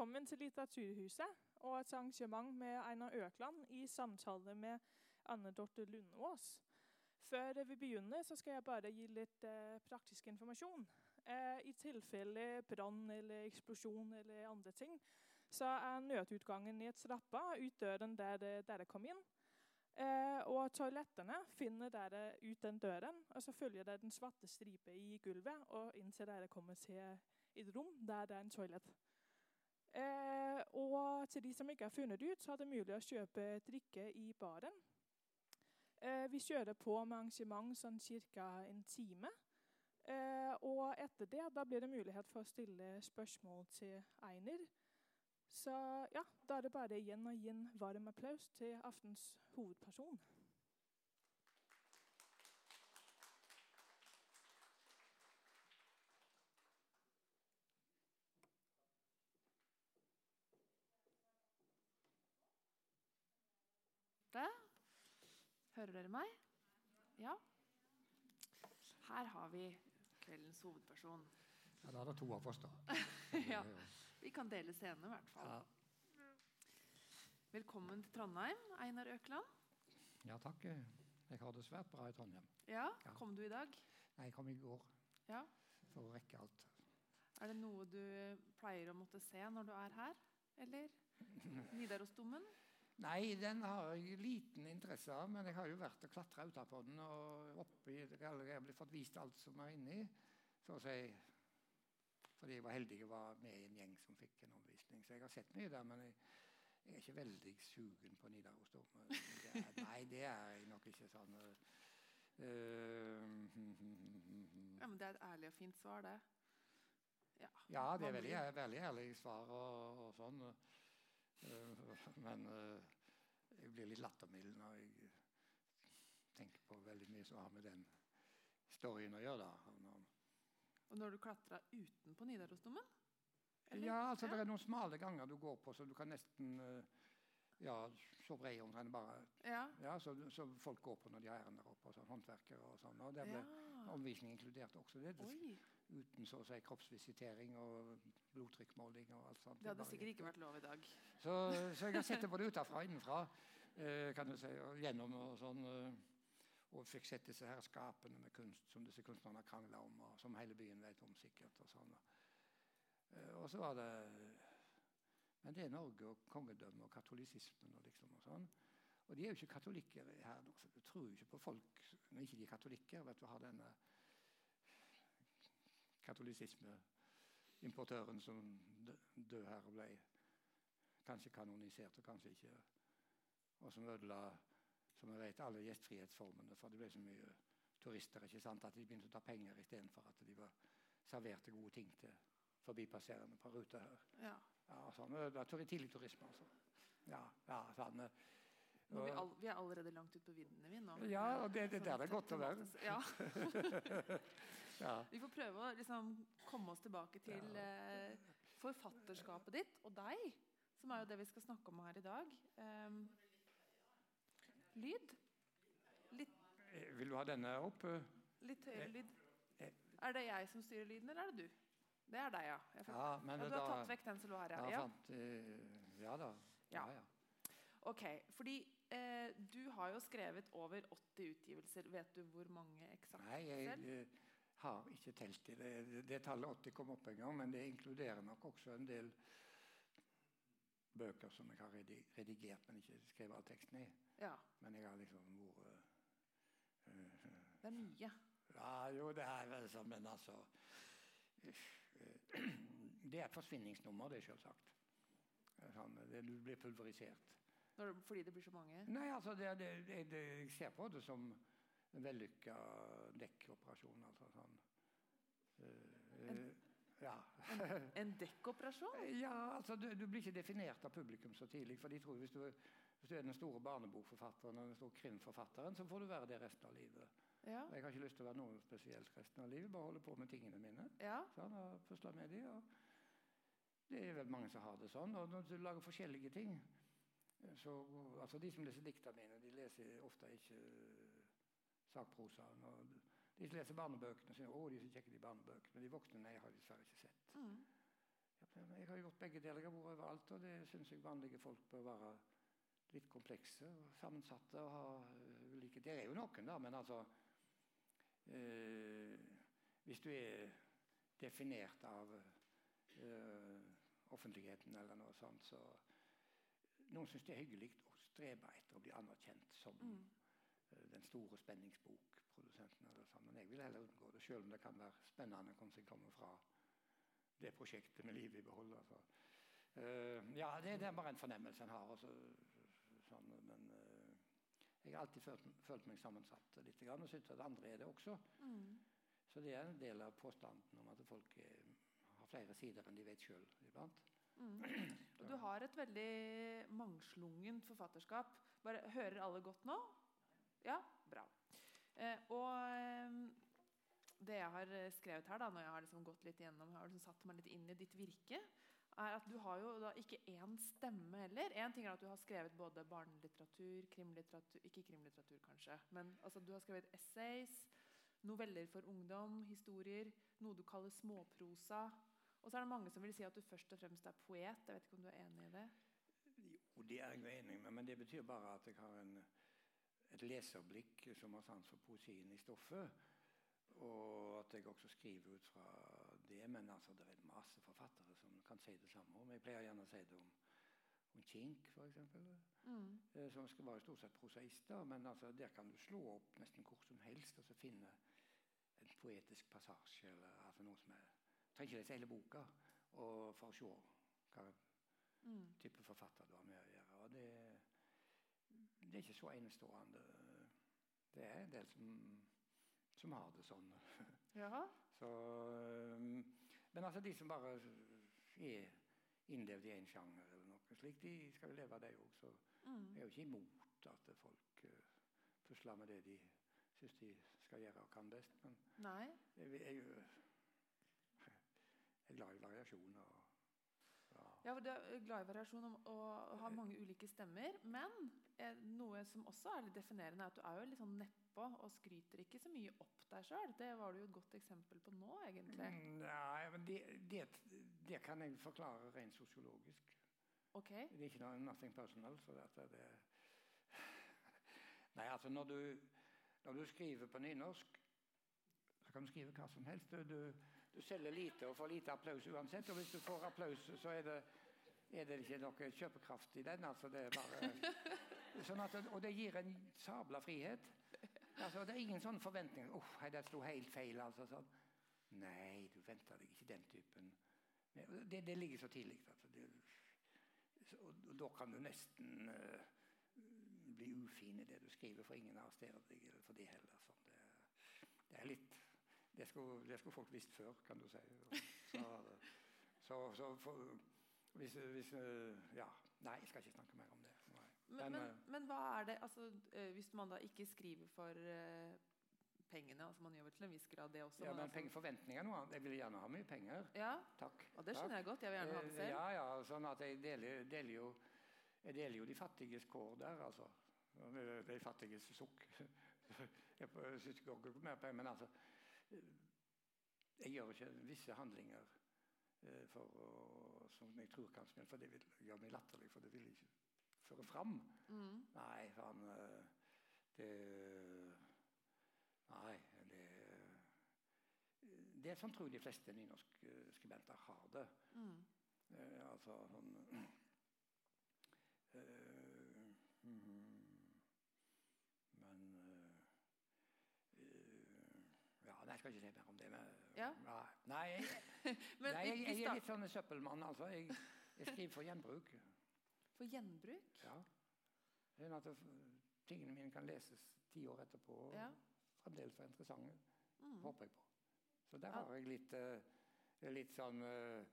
velkommen til Litteraturhuset og et arrangement med Einar Økland i samtale med Anne Dorte Lundås. Før vi begynner, så skal jeg bare gi litt eh, praktisk informasjon. Eh, I tilfelle brann eller eksplosjon eller andre ting, så er nødutgangen i et trappa ut døren der dere kom inn. Eh, og toalettene finner dere ut den døren, og så følger dere den svarte stripe i gulvet og inntil dere kommer til et rom der det er en toalett. Eh, og til de som ikke har funnet ut, så er det mulig å kjøpe drikke i baren. Eh, vi kjører på med arrangement sånn ca. en time. Eh, og etter det da blir det mulighet for å stille spørsmål til Einer. Så ja, da er det bare igjen gi en varm applaus til aftens hovedperson. Det. Hører dere meg? Ja. Her har vi kveldens hovedperson. Ja, Da er det to av oss, da. ja, Vi kan dele scenen, i hvert fall. Ja. Velkommen til Trondheim, Einar Økland. ja, takk. Jeg har det svært bra i Trondheim. Ja, Ja. Kom du i dag? Nei, Jeg kom i går Ja. for å rekke alt. Er det noe du pleier å måtte se når du er her? Eller Nidarosdomen? Nei, den har jeg liten interesse av, men jeg har jo vært og klatra utapå den. og oppi, Jeg har fått vist alt som er inni, så å si. Fordi jeg var heldig og var med i en gjeng som fikk en omvisning. Så jeg har sett mye der, men jeg, jeg er ikke veldig sugen på Nidaros. Nei, det er jeg nok ikke sånn. uh, Ja, men Det er et ærlig og fint svar, det. Ja, Ja, det er veldig, veldig ærlig svar og, og sånn. Eh, men eh, jeg blir litt lattermild når jeg tenker på veldig mye som har med den storyen å gjøre. da. Og når du klatra utenpå Nidarosdomen? Ja, altså Ja. Det er noen smale ganger du går på, så du kan nesten eh, ja, så bred omtrent bare Ja. ja, så, så folk går på når de har ærender oppe, og sånn, håndverkere og sånn. Og der ble Ja. omvisning inkludert også. det. Oi. Uten så å si kroppsvisitering og blodtrykkmåling og alt sånt. Det hadde sikkert ikke vært lov i dag. Så, så jeg har sett det både utenfra og innenfra. Eh, kan du si, og gjennom og sånn. Eh, og fikk sett disse her skapene med kunst som disse kunstnerne krangla om, og som hele byen vet om sikkert. Og sånn. Eh, og så var det Men det er Norge og kongedømmet og katolisismen og liksom og sånn. Og de er jo ikke katolikker her. nå, så Du tror jo ikke på folk når ikke de er katolikker. vet du, har denne katolisismeimportøren som dø- død her og ble kanskje kanonisert og kanskje ikke. Og som ødela som jeg vet, alle gjestfrihetsformene. For det ble så mye turister ikke sant, at de begynte å ta penger istedenfor at de var serverte gode ting til forbipasserende på ruta her. Ja. Ja, sånn, ødela turi- tidlig turisme, altså. Ja, ja, sånn, eh, Nå, vi, all, vi er allerede langt ute på viddene, vi nå. Ja, og det- det Sånn der er godt å være. Ja. ja. Vi får prøve å liksom komme oss tilbake til eh, forfatterskapet ditt og deg, som er jo det vi skal snakke om her i dag. Um, lyd? Litt, Eh, Vil du ha denne opp? eh? litt høyere lyd. eh. Er det jeg som styrer lyden, eller er det du? Det er deg, ja. Fant, Ja, men ja, du har da- tatt vekk den som lå her, Ja, ja. fant, uh, ja da. Ja. Ja. Ok, fordi eh, du har jo skrevet over 80 utgivelser. Vet du hvor mange eksakt Nei, jeg selv? eh, har ikke telt i det. Det- tallet 80 kom opp en gang, men det inkluderer nok også en del bøker som jeg har redigert, men ikke skrevet all teksten i. Ja, Men jeg har liksom vært eh, det er mye. Ja, jo, det er vel sånn, men altså eh, Det er et forsvinningsnummer, det, selvsagt. Sånn, det, du blir pulverisert. Når, fordi det blir så mange. Nei, altså, det, det, jeg ser på det som en vellykka dekkoperasjon. Altså, sånn. Uh, en, ja. En dekkoperasjon? ja, altså, du, du blir ikke definert av publikum så tidlig. For de tror hvis du, hvis du er den store barnebokforfatteren og den store krimforfatteren, så får du være det resten av livet. Ja. Jeg har ikke lyst til å være noe spesielt resten av livet. Bare holde på med tingene mine. ja. Sånn, og pusle med de, Det er vel mange som har det sånn. Og når du lager forskjellige ting så, altså De som leser diktene mine, de leser ofte ikke uh, sakprosaen. og De som leser barnebøkene, sier å, de er så kjekke, de barnebøkene. Men de voksne nei, har jeg dessverre ikke sett. Mm. Jeg har gjort begge deler. Jeg har vært overalt, og det syns jeg vanlige folk bør være litt komplekse og sammensatte og ha ulike Det er jo noen, da, men altså Hvis du er definert av uh, offentligheten eller noe sånt, så Noen syns det er hyggelig å strebe etter å bli anerkjent som Mm. den store spenningsbokprodusenten. eller sånn, Men jeg vil heller unngå det, selv om det kan være spennende hvordan jeg kommer fra det prosjektet med livet i behold. Altså. Uh, ja, det, det er bare en fornemmelse en har. Eh, jeg har alltid følt, følt meg sammensatt litt, og syns at andre er det også. Mm. Så det er en del av påstanden om at folk er, har flere sider enn de vet sjøl iblant. Mm. Og du har et veldig mangslungent forfatterskap. Bare Hører alle godt nå? Ja? Bra. Eh, og eh, det jeg har eh, skrevet her, da, når jeg har liksom gått litt igjennom, har liksom satt meg litt inn i ditt virke, er at du har jo da ikke én stemme heller. Én ting er at du har skrevet både barnelitteratur, krimlitteratur Ikke krimlitteratur, kanskje, men altså, du har skrevet essays, noveller for ungdom, historier, noe du kaller småprosa. Og så er det mange som vil si at du først og fremst er poet. Jeg vet ikke om du er enig i det? Jo, det er jeg enig med, men det betyr bare at jeg har en, et leserblikk som har sans for poesien i stoffet. Og at jeg også skriver ut fra det. Men altså, det er masse forfattere som kan si det samme om. Jeg pleier gjerne å si det om, om Kink, f.eks. Mm. Eh, som skal være stort sett prosaister. Men altså, der kan du slå opp nesten hvor som helst og så finne en poetisk passasje. eller altså noe som er Trenger ikke lese hele boka og for å se hva Mm. type forfatter du har med å gjøre. Og det, det er ikke så enestående. Det er en del som, som har det sånn. Jaha. Så, men altså de som bare er innlevd i en sjanger eller noe slikt, de skal jo leve av det òg. Så Mm. jeg er jo ikke imot at folk pusler med det de syns de skal gjøre og kan best. Men Nei. jeg, jeg, jeg er glad i variasjon. Og, ja. For Du er glad i variasjon og, har mange ulike stemmer. Men eh, noe som også er litt definerende, er at du er jo litt sånn nedpå og skryter ikke så mye opp deg sjøl. Det var du jo et godt eksempel på nå, egentlig. Mm, Nei, men det, det, det kan jeg forklare rent sosiologisk. Ok? Det er ikke noe nothing personal. Så dette det Nei, altså når du, når du skriver på nynorsk, så kan du skrive hva som helst. Du, du, selger lite og får lite applaus uansett. Og hvis du får applaus, så er det, er det ikke noe kjøpekraft i den. altså det er bare... Sånn at, og det gir en sabla frihet. Altså, det er ingen sånn forventning. Oh, det sto helt feil. altså sånn. Nei, du venter deg ikke den typen. Det, det ligger så tidlig. Altså. Det, og, og da kan du nesten uh, bli ufin i det du skriver, for ingen arresterer deg for det heller. Sånn. Det, det er litt det skulle, det skulle folk visst før, kan du si. Så, så, så for, hvis, hvis Ja. Nei, jeg skal ikke snakke mer om det. Men, Men, men, eh, hva er det altså, eh, Hvis man da ikke skriver for eh, pengene altså Man gjør vel til en viss grad det også? Ja, men altså- pengeforventninger noe annet. Jeg vil gjerne ha mye penger. Ja, Takk. og det skjønner jeg godt. Jeg vil gjerne ha det selv. Ja, ja, sånn at jeg deler, deler, jo, jeg deler jo de fattiges kår der, altså. De, fattiges sukk. Jeg syns ikke det går mer penger, men altså Jeg gjør ikke visse handlinger eh, å, som jeg tror kan smelle, for det vil gjøre meg latterlig, for det vil ikke føre fram. Mm. Nei, faen eh, Det Nei, det Det er sånn tror jeg de fleste nynorskskribenter har det. Mm. Eh, altså sånn eh, mhm. Men eh, eh, Ja, nei, jeg skal ikke si mer om det. Men, Ja. Nei, jeg, Men nei jeg, jeg er litt sånn søppelmann. Altså. Jeg, jeg skriver for gjenbruk. For gjenbruk? Ja. Sånn at tingene mine kan leses ti år etterpå og Ja. fremdeles være interessante. Mm. Håper jeg på. Så der har jeg litt, eh, litt sånn eh,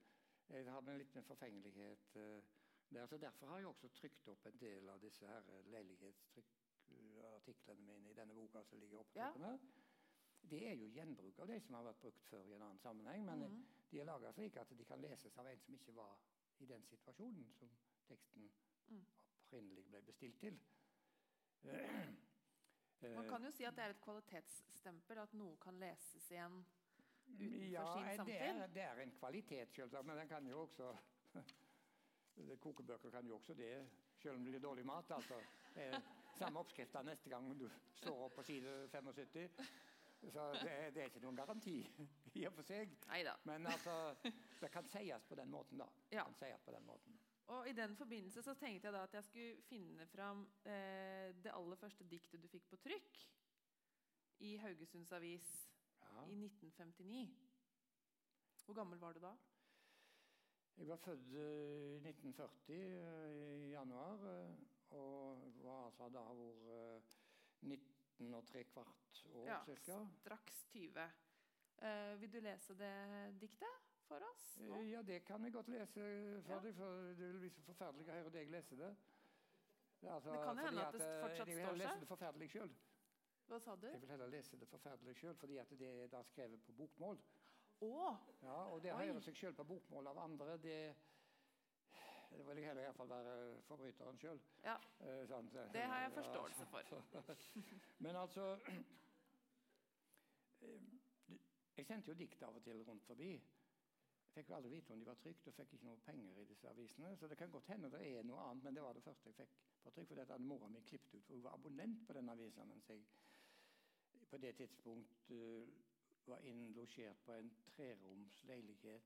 Jeg har med litt med forfengelighet eh, der. Så derfor har jeg også trykt opp en del av disse her leilighetstrykkartiklene mine i denne boka som ligger oppe på Ja. toppen her. Det er jo gjenbruk av de som har vært brukt før i en annen sammenheng. Men Mm. de er laga slik at de kan leses av en som ikke var i den situasjonen som teksten Mm. opprinnelig ble bestilt til. Man kan jo si at det er et kvalitetsstempel at noe kan leses igjen utenfor Ja, sin det samtid? er, det er en kvalitet, selvsagt, men den kan jo også Kokebøker kan jo også det, selv om det blir dårlig mat. altså. Det samme oppskrifta neste gang du står opp på side 75. Så det, er- det er ikke noen garanti i og for seg. Neida. Men altså, det kan sies på den måten, da. Ja. Kan sies på den måten. Og I den forbindelse så tenkte jeg da at jeg skulle finne fram eh, det aller første diktet du fikk på trykk i Haugesunds Avis Ja. i 1959. Hvor gammel var du da? Jeg var født eh, i 1940 eh, i januar, eh, og var altså da hvor eh, 19 og tre kvart år Ja, cirka. Straks 20. Uh, vil du lese det diktet for oss? nå? Eh, Ja, det kan jeg godt lese for Ja. deg, for det vil bli så forferdelig å høre deg lese det. Altså, Det kan hende at det fortsatt står seg. Jeg vil heller lese det forferdelig sjøl. Hva sa du? Jeg vil heller lese det forferdelig sjøl, fordi at det er da skrevet på bokmål. Oh. Ja, og det å høre seg sjøl på bokmål av andre, det det vil jeg heller i hvert fall være forbryteren sjøl. Ja, Eh, det har jeg forståelse for. Men altså eh, Jeg sendte jo dikt av og til rundt forbi. Jeg fikk jo aldri vite om de var trygt, og fikk ikke noe penger i disse avisene. Så det kan godt hende det er noe annet, men det var det første jeg fikk på trykk. For dette hadde mora mi klippet ut, for hun var abonnent på den avisa mens jeg på det tidspunkt uh, var innlosjert på en treroms leilighet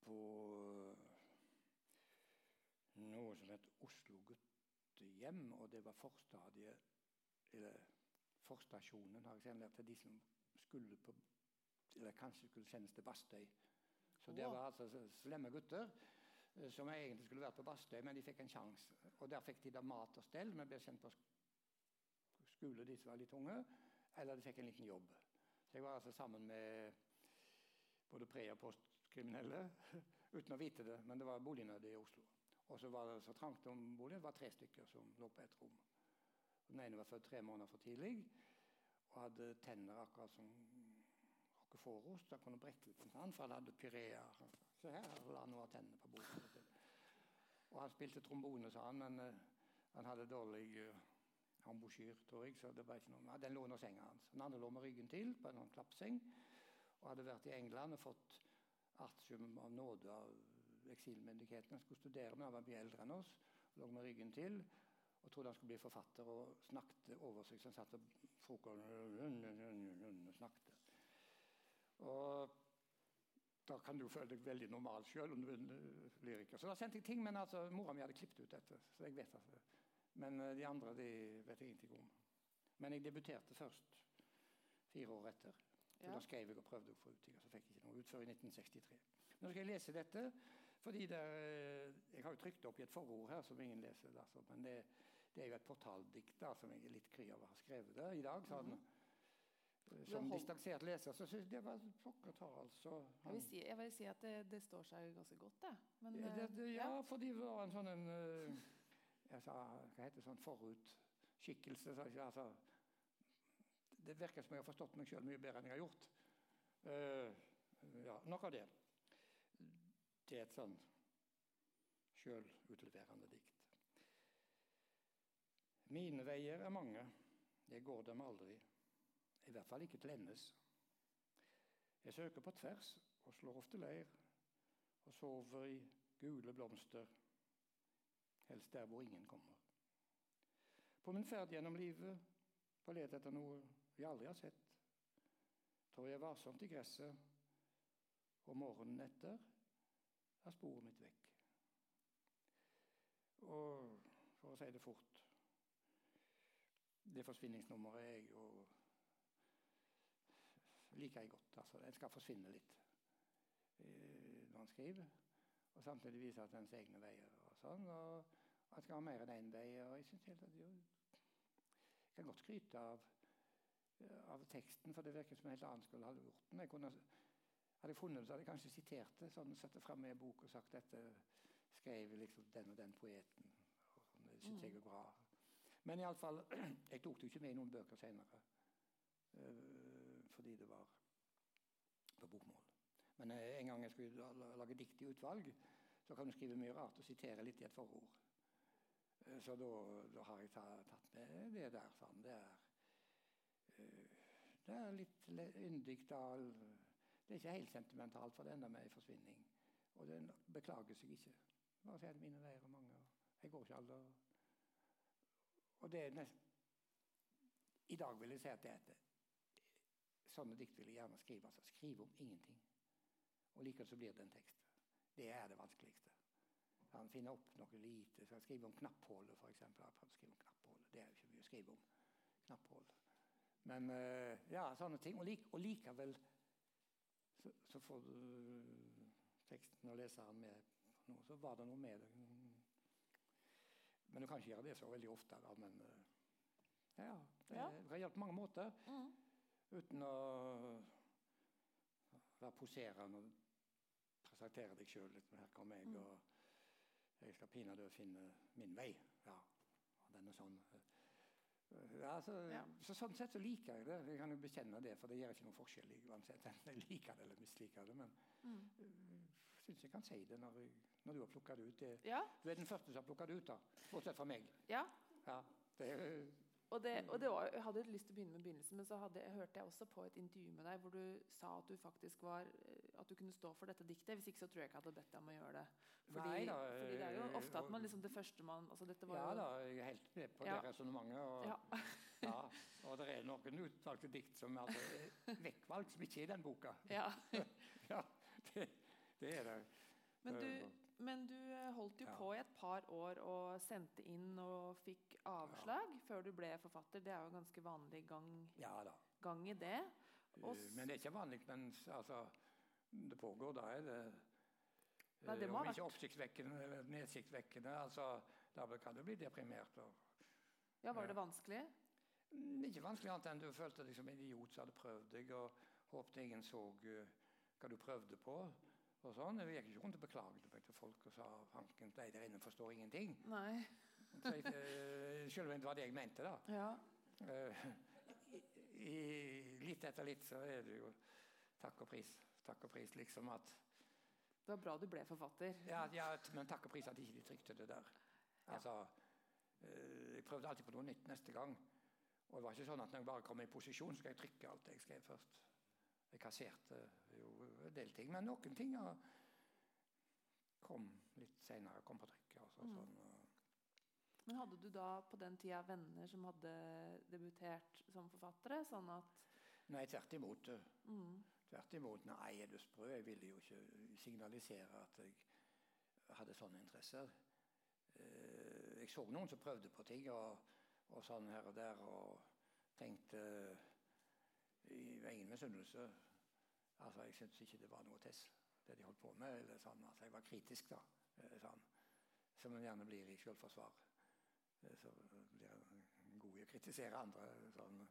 på noe som het Oslo guttehjem, og det var forstadiet eller forstasjonen har jeg senere til de som skulle på eller kanskje skulle sendes til Bastøy. Så det var altså slemme gutter eh, som egentlig skulle vært på Bastøy, men de fikk en sjanse. Og der fikk de da mat og stell. Vi ble sendt på skole, de som var litt unge, eller de fikk en liten jobb. Så jeg var altså sammen med både pre- og postkriminelle uten å vite det, men det var bolignød i Oslo. Og så var det så trangt om boligen. Det var tre stykker som lå på ett rom. Den ene var født tre måneder for tidlig og hadde tenner akkurat som Roqueforos. Han kunne brekke ut en for han hadde pyrea. Se her la han noe av tennene på bordet. Og han spilte trombone, sa han, men uh, han hadde dårlig uh, ambosjyr, tror jeg. så det var ikke noe. Men Den lå under senga hans. Den andre lå med ryggen til på en sånn klappseng og hadde vært i England og fått artium av nåde av eksilmyndighetene. Han skulle studere, men han var mye eldre enn oss. Lå med ryggen til og trodde han skulle bli forfatter, og snakket over seg. Så han satt og snakket. Og da kan du føle deg veldig normal sjøl om du er eh, lyriker. Så da sendte jeg ting, men altså, mora mi hadde klippet ut dette. så jeg vet altså. Men eh, de andre de vet jeg ingenting om. Men jeg debuterte først fire år etter. Ja. Da skrev jeg og prøvde å få ut ting, og så fikk jeg ikke noe ut før i 1963. Nå skal jeg lese dette, fordi det, er- jeg har jo trykt opp i et forord her som ingen leser. Altså, men det, det er jo et portaldikt da, som jeg er litt kry over å ha skrevet det i dag. Sånn, eh, Som holdt- distansert leser så syns jeg det var pokker ta, altså. Jeg vil si, jeg vil si at det, det står seg ganske godt, det. Men, Ja, det, det, ja, ja, fordi det var en sånn en, eh, sa, Hva heter det? Sånn forutskikkelse. Så, Altså, det virker som jeg har forstått meg sjøl mye bedre enn jeg har gjort. Uh, ja, Nok av det. Det er et sånn sjølutleverende dikt. Mine veier er mange, jeg går dem aldri. I hvert fall ikke til endes. Jeg søker på tvers og slår ofte leir og sover i gule blomster, helst der hvor ingen kommer. På min ferd gjennom livet, på let etter noe vi aldri har sett, trår jeg varsomt i gresset, og morgenen etter er sporet mitt vekk. Og for å si det fort Det forsvinningsnummeret er jo liker jeg godt. altså En skal forsvinne litt eh, når han skriver. Og samtidig vise at ens egne veier og sånn. Og han skal ha mer enn én vei. Og jeg helt at jo, jeg kan godt skryte av, eh, av teksten, for det virker som en helt annen skulle ha gjort den. Jeg kunne, hadde jeg funnet det, hadde jeg kanskje sitert det. sånn, Satt det fram i en bok og sagt dette skrev liksom den og den poeten. Og det synes jeg er bra. Men iallfall, jeg tok det jo ikke med i noen bøker seinere. fordi det var på bokmål. Men eh, en gang jeg skulle la- la- lage dikt i utvalg, så kan du skrive mye rart og sitere litt i et forord. Eh, Så da, da har jeg tatt med det der. Sånn. Det er, eh, Det er litt yndig dal. Det er ikke helt sentimentalt, for det ender med en forsvinning. Og det beklager seg ikke. Bare si at mine veier er mange. og Jeg går ikke alle. og- det er nesten I dag vil jeg si at det er Sånne dikt vil jeg gjerne skrive. altså Skrive om ingenting. Og likevel så blir det en tekst. Det er det vanskeligste. Han finner opp noe lite. Skal skrive om knapphullet, f.eks. Skrive om knapphullet. Det er jo ikke mye å skrive om. Knapphullet. Men eh, ja, sånne ting. Og, lik, og likevel så, så får du teksten og leseren med på noe. Så var det noe med det. Men du kan ikke gjøre det så veldig ofte. Da, men eh, ja, det, Ja. det kan hjelpe på mange måter. Mm. Uten å være poserende og presentere deg sjøl litt. Her kommer jeg, Mm. og jeg skal pinadø finne min vei. Ja, og den er sånn. Ja, så, Ja. så Sånn sett så liker jeg det. Jeg kan jo bekjenne det, for det gjør ikke noen forskjell uansett. Jeg liker det eller misliker det. Men Mm. jeg syns jeg kan si det når, når du har plukka det ut. Det, Ja, du er den første som har plukka det ut, da. Bortsett fra meg. ja. Ja, det er Og, det, og det var, jeg hadde lyst til å begynne med begynnelsen, men så hadde, hørte jeg også på et intervju med deg hvor du sa at du faktisk var eh, at du kunne stå for dette diktet. Hvis ikke så tror jeg ikke jeg hadde bedt deg om å gjøre det. Fordi, Nei da, fordi det er jo eh, ofte at man liksom det første man altså dette var Ja jo, da, jeg er helt med på Ja. det resonnementet. Og, Ja. ja, og det er noen utvalgte dikt som er altså, er vekkvalgt, som ikke er i den boka. Ja. Ja, det, det er det. Men du, Eh, men du eh, holdt jo Ja. på i et par år og sendte inn og fikk avslag før du ble forfatter. Det er jo en ganske vanlig gang, Ja gang i det. Og Eh, Men det er ikke vanlig Men altså, det pågår. Da er det Nei, det eh, Om ikke oppsiktsvekkende eller nedsiktsvekkende. Altså, da kan du bli deprimert. Og, Ja, Var Ja. det vanskelig? Mm, ikke vanskelig annet enn du følte deg som en idiot som hadde prøvd deg, og håpte ingen så uh, hva du prøvde på. Og sånn. Jeg gikk ikke rundt og beklaget meg til folk og sa Hanken, de der inne forstår ingenting. Nei. Så jeg, eh, selv om det var det jeg mente, da. Ja. Eh, i, i, litt etter litt så er det jo takk og pris. Takk og pris, liksom at Det var bra du ble forfatter. Ja, ja men takk og pris at ikke de trykte det der. Altså, eh, Jeg prøvde alltid på noe nytt neste gang. Og det var ikke sånn at når jeg bare kom i posisjon, så skal jeg trykke alt jeg skrev først. Jeg kasserte jo en del ting, men noen ting kom litt seinere. Kom på trykket og så, Mm. sånn. Og, Men hadde du da på den tida venner som hadde debutert som forfattere? Sånn at nei, tvert imot. eh, mm, Tvert imot. Nei, er du sprø? Jeg ville jo ikke signalisere at jeg hadde sånne interesser. Eh, Jeg så noen som prøvde på ting og, og sånn her og der, og tenkte i ingen misunnelse. Altså, jeg syntes ikke det var noe tess, det de holdt på med. eller sånn, altså, Jeg var kritisk, da. eh, Sånn, som en gjerne blir i selvforsvar. Eh, Så blir en god i å kritisere andre. Sånn.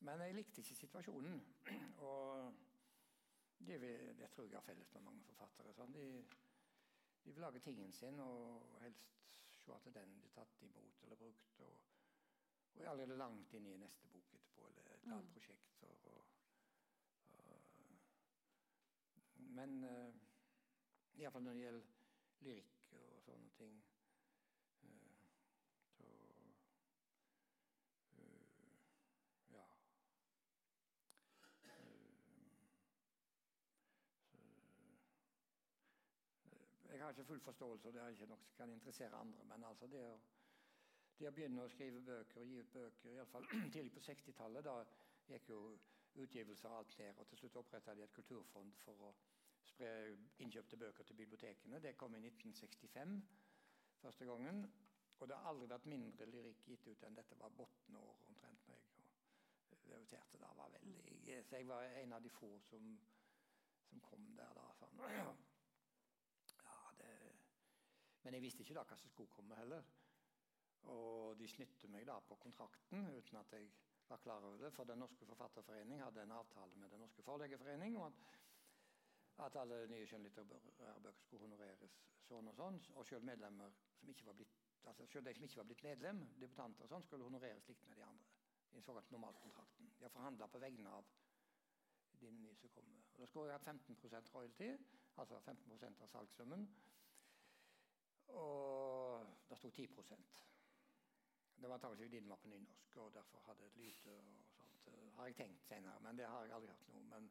Men jeg likte ikke situasjonen. Og det, det tror jeg har felles med mange forfattere. Sånn. De, de vil lage tingen sin og helst se at den blir tatt imot eller brukt. Og, og jeg er allerede langt inn i neste bok etterpå, eller et Mm. annet prosjekt. Og, og, og, men uh, iallfall når det gjelder lyrikk og sånne ting uh, så uh, Ja. Eh, jeg har ikke full forståelse, og det er ikke noe som kan interessere andre. Men altså det å, det å begynne å skrive bøker og gi ut bøker, iallfall tidlig på 60-tallet, da gikk jo utgivelser alt ned. Og til slutt oppretta de et kulturfond for å spre innkjøpte bøker til bibliotekene. Det kom i 1965 første gangen. Og det har aldri vært mindre lyrikk gitt ut enn dette var bunnår omtrent. når jeg debuterte da. var veldig, Så jeg var en av de få som, som kom der da. Sånn. Ja, det, men jeg visste ikke da hva som skulle komme heller. Og de snytte meg da på kontrakten uten at jeg var klar over det. For Den norske forfatterforening hadde en avtale med Den norske forleggerforening om at, at alle nye skjønnlitterærbøker skulle honoreres sånn og sånn. Og selv medlemmer som ikke var blitt altså selv de som ikke var blitt medlem, debutanter og sånn, skulle honoreres likt med de andre. I den såkalt normalkontrakten. De har forhandla på vegne av de nye som kommer. Og da skulle jeg hatt 15% royalty, altså 15% av salgssummen. Og det sto 10 Det var antakelig fordi den var på nynorsk, og derfor hadde et lyte og sånt. eh, har jeg tenkt senere, men det har jeg aldri hørt noe. Men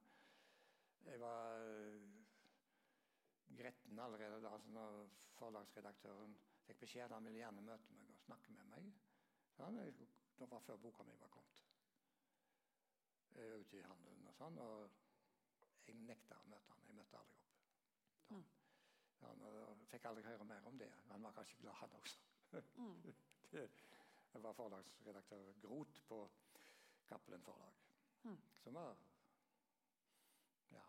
jeg var eh, gretten allerede da altså når forlagsredaktøren fikk beskjed han ville gjerne møte meg og snakke med meg. Sånn, det var før boka mi var kommet eh, ute i handelen. og sånn, og jeg nekta å møte han. Jeg møtte aldri opp. Da, ja. og fikk aldri høre mer om det. Han var kanskje glad, han også. Mm. det, det var forlagsredaktør Grot på Cappelen Forlag. Mm. Som var ja,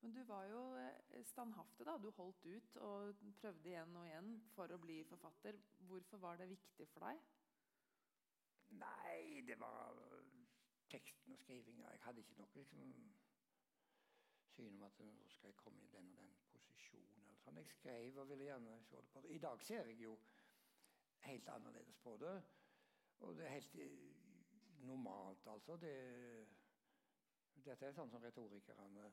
Men du var jo eh, standhaftig, da. Du holdt ut og prøvde igjen og igjen for å bli forfatter. Hvorfor var det viktig for deg? Nei, det var teksten og skrivinga. Jeg hadde ikke noe liksom, syn om at nå skal jeg komme i den og den posisjonen. Eller sånn. Jeg skrev og ville gjerne se det på. I dag ser jeg jo helt annerledes på det. Og det er helt eh, normalt, altså. Det, dette er sånn som retorikerne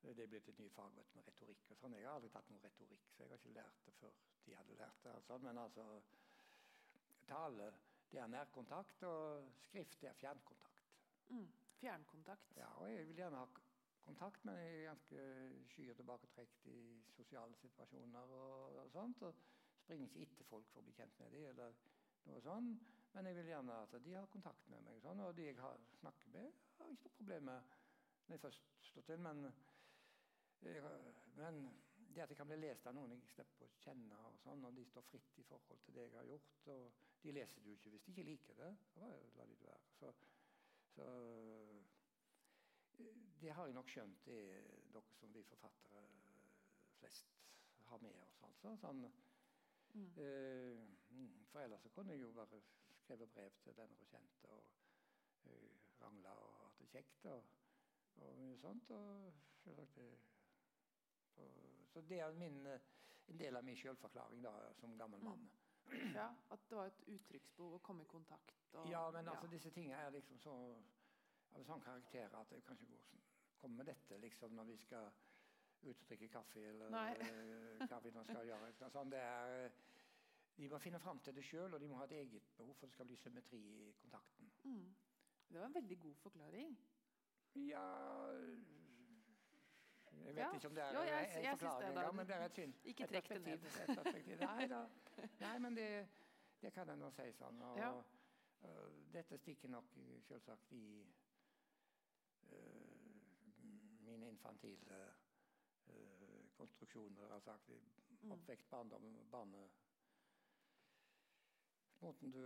Det er blitt et nytt fag med retorikk. og sånn. Jeg har aldri tatt noe retorikk, så jeg har ikke lært det før de hadde lært det. Altså. Men altså Tale det er nærkontakt, og skrift det er fjernkontakt. Mm. Fjernkontakt. Ja, og jeg vil gjerne ha kontakt, men jeg er ganske sky og tilbaketrukket i sosiale situasjoner og, og sånt. Og springer ikke etter folk for å bli kjent med dem, eller noe sånn. Men jeg vil gjerne at de har kontakt med meg, sånn, og de jeg har snakket med, har ikke noe problem med når jeg først står til. Men, jeg, men det at jeg kan bli lest av noen jeg slipper å kjenne, og sånn, og de står fritt i forhold til det jeg har gjort og De leser jo ikke hvis de ikke liker det. så La de det være. Så, så det har jeg nok skjønt er noe som vi forfattere flest har med oss. altså. Sånn, Mm. eh, mm, for ellers så kunne jeg jo bare skrevet brev til venner og kjente og uh, rangla og hatt det kjekt og, og mye sånt. og selvsagt det, og, Så det er min, eh, en del av min selvforklaring da, som gammel mann. Ja, At det var et uttrykksbehov å komme i kontakt. Og, Ja, men altså ja. disse tingene er liksom så av sånn karakter at jeg kan ikke gå sånn, komme med dette liksom når vi skal ut og drikke kaffe eller Nei. eh, hva vi nå skal gjøre. Sånn, det er, eh, de må finne fram til det sjøl, og de må ha et eget behov for det skal bli symmetri i kontakten. Mm. Det var en veldig god forklaring. Ja Jeg vet Ja. ikke om det er Jo, jeg- jeg en forklaring, engang, men det er et syn. Ikke trekk det ned. Nei da. Nei, men det, det kan jeg nå si sånn. Og, Ja. øh, dette stikker nok selvsagt i uh, mine infantile konstruksjoner. Altså i oppvekst, barndom, barne... Måten du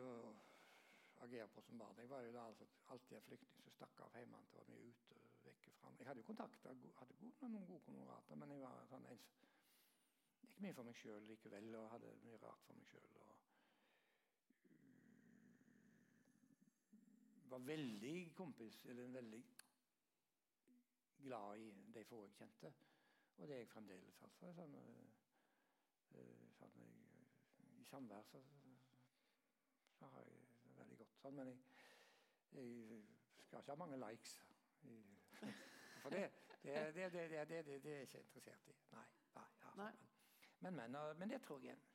agerer på som barn. Jeg var jo da altså alltid en flyktning som stakk av hjemmefra og var mye ute. vekk fra Jeg hadde jo kontakter, go- hadde noen gode kamerater, men jeg var sånn en gikk mye for meg sjøl likevel, og hadde mye rart for meg sjøl. Var veldig kompis, eller veldig glad i de få jeg kjente. Og det er jeg fremdeles, altså. Sånn, øh, sånn, jeg, I samvær så, så har jeg det veldig godt sånn. Men jeg, jeg skal ikke ha mange likes. i- For det, det, det, det, det, det, det, det er jeg ikke interessert i. Nei. nei, altså, Nei. Men, men, øh, men det tror jeg er en,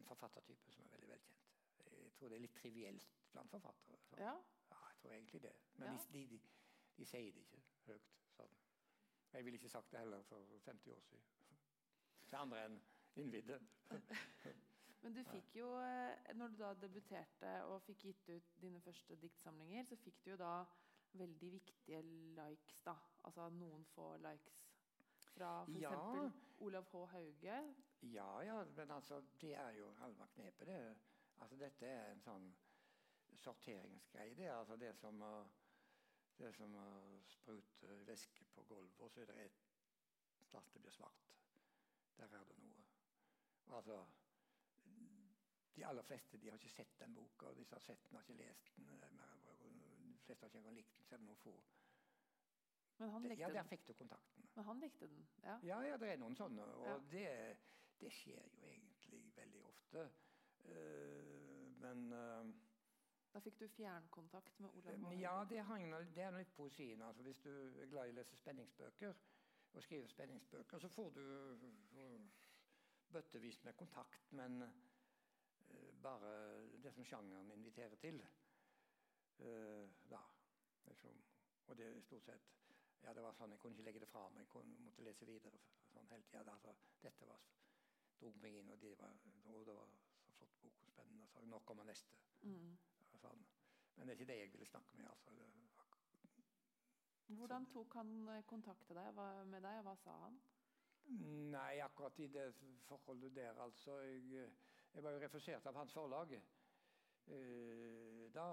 en forfattertype som er veldig velkjent. Jeg tror det er litt trivielt blant forfattere. Ja. Ja, jeg tror egentlig det. Men Ja. de, de, de sier det ikke høyt. Sånn. Jeg ville ikke sagt det heller for 50 år siden. Til andre enn innvidde. Men du fikk jo, eh, når du da debuterte og fikk gitt ut dine første diktsamlinger, så fikk du jo da veldig viktige likes, da. Altså noen få likes. Fra f.eks. Ja. Olav H. Hauge. Ja, ja, men altså, det er jo halve knepet. Det. Altså, dette er en sånn sorteringsgreie. Det er altså det som å det er som å sprute væske på gulvet, og så er det et plass det blir svart. Der er det noe. Altså, de aller fleste de har ikke sett den boka, og de som har sett den, har ikke lest den. De fleste har ikke engang likt den, er det noen få. Men han likte ja, der fikk du kontakten. Men han likte den, ja. Ja, ja, det er noen sånne. Og Ja. det, det skjer jo egentlig veldig ofte. Uh, men eh, Da fikk du fjernkontakt med Olav H. Ja, det, hang, det er litt poesien. Altså, hvis du er glad i å lese spenningsbøker og skrive spenningsbøker, så får du eh, bøttevis med kontakt, men eh, bare det som sjangeren inviterer til. eh, da. Liksom. Og det er stort sett ja, det var sånn, Jeg kunne ikke legge det fra meg, jeg måtte lese videre sånn hele tida. Altså, dette var, dro meg inn, og det var, og det var så flott bok og spennende. Så nå kommer neste. Mm. Sånn. Men det er ikke det jeg ville snakke med. altså. Hvordan tok han eh, kontakt med deg, og hva sa han? Nei, akkurat i det forholdet der, altså. Jeg, jeg var jo refusert av hans forlag uh, da.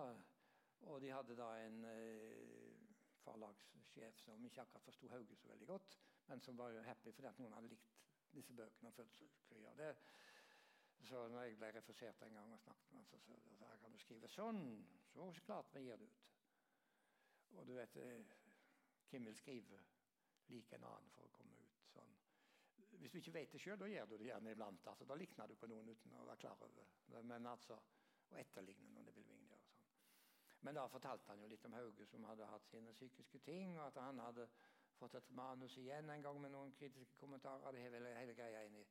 Og de hadde da en uh, forlagssjef som ikke akkurat forsto Hauge så veldig godt, men som var jo happy fordi at noen hadde likt disse bøkene og følt seg det. Så når jeg ble refusert en gang og snakket med ham, så sa jeg kan du skrive sånn, så klart vi gir det ut. Og du vet, eh, hvem vil skrive lik en annen for å komme ut sånn? Hvis du ikke vet det sjøl, da gjør du det gjerne iblant. altså Da likner du på noen uten å være klar over det. Men altså, Å etterligne noen, det vil vi ingen gjøre. sånn. Men da fortalte han jo litt om Hauge, som hadde hatt sine psykiske ting, og at han hadde fått et manus igjen en gang med noen kritiske kommentarer. Det hele, hele greia inn i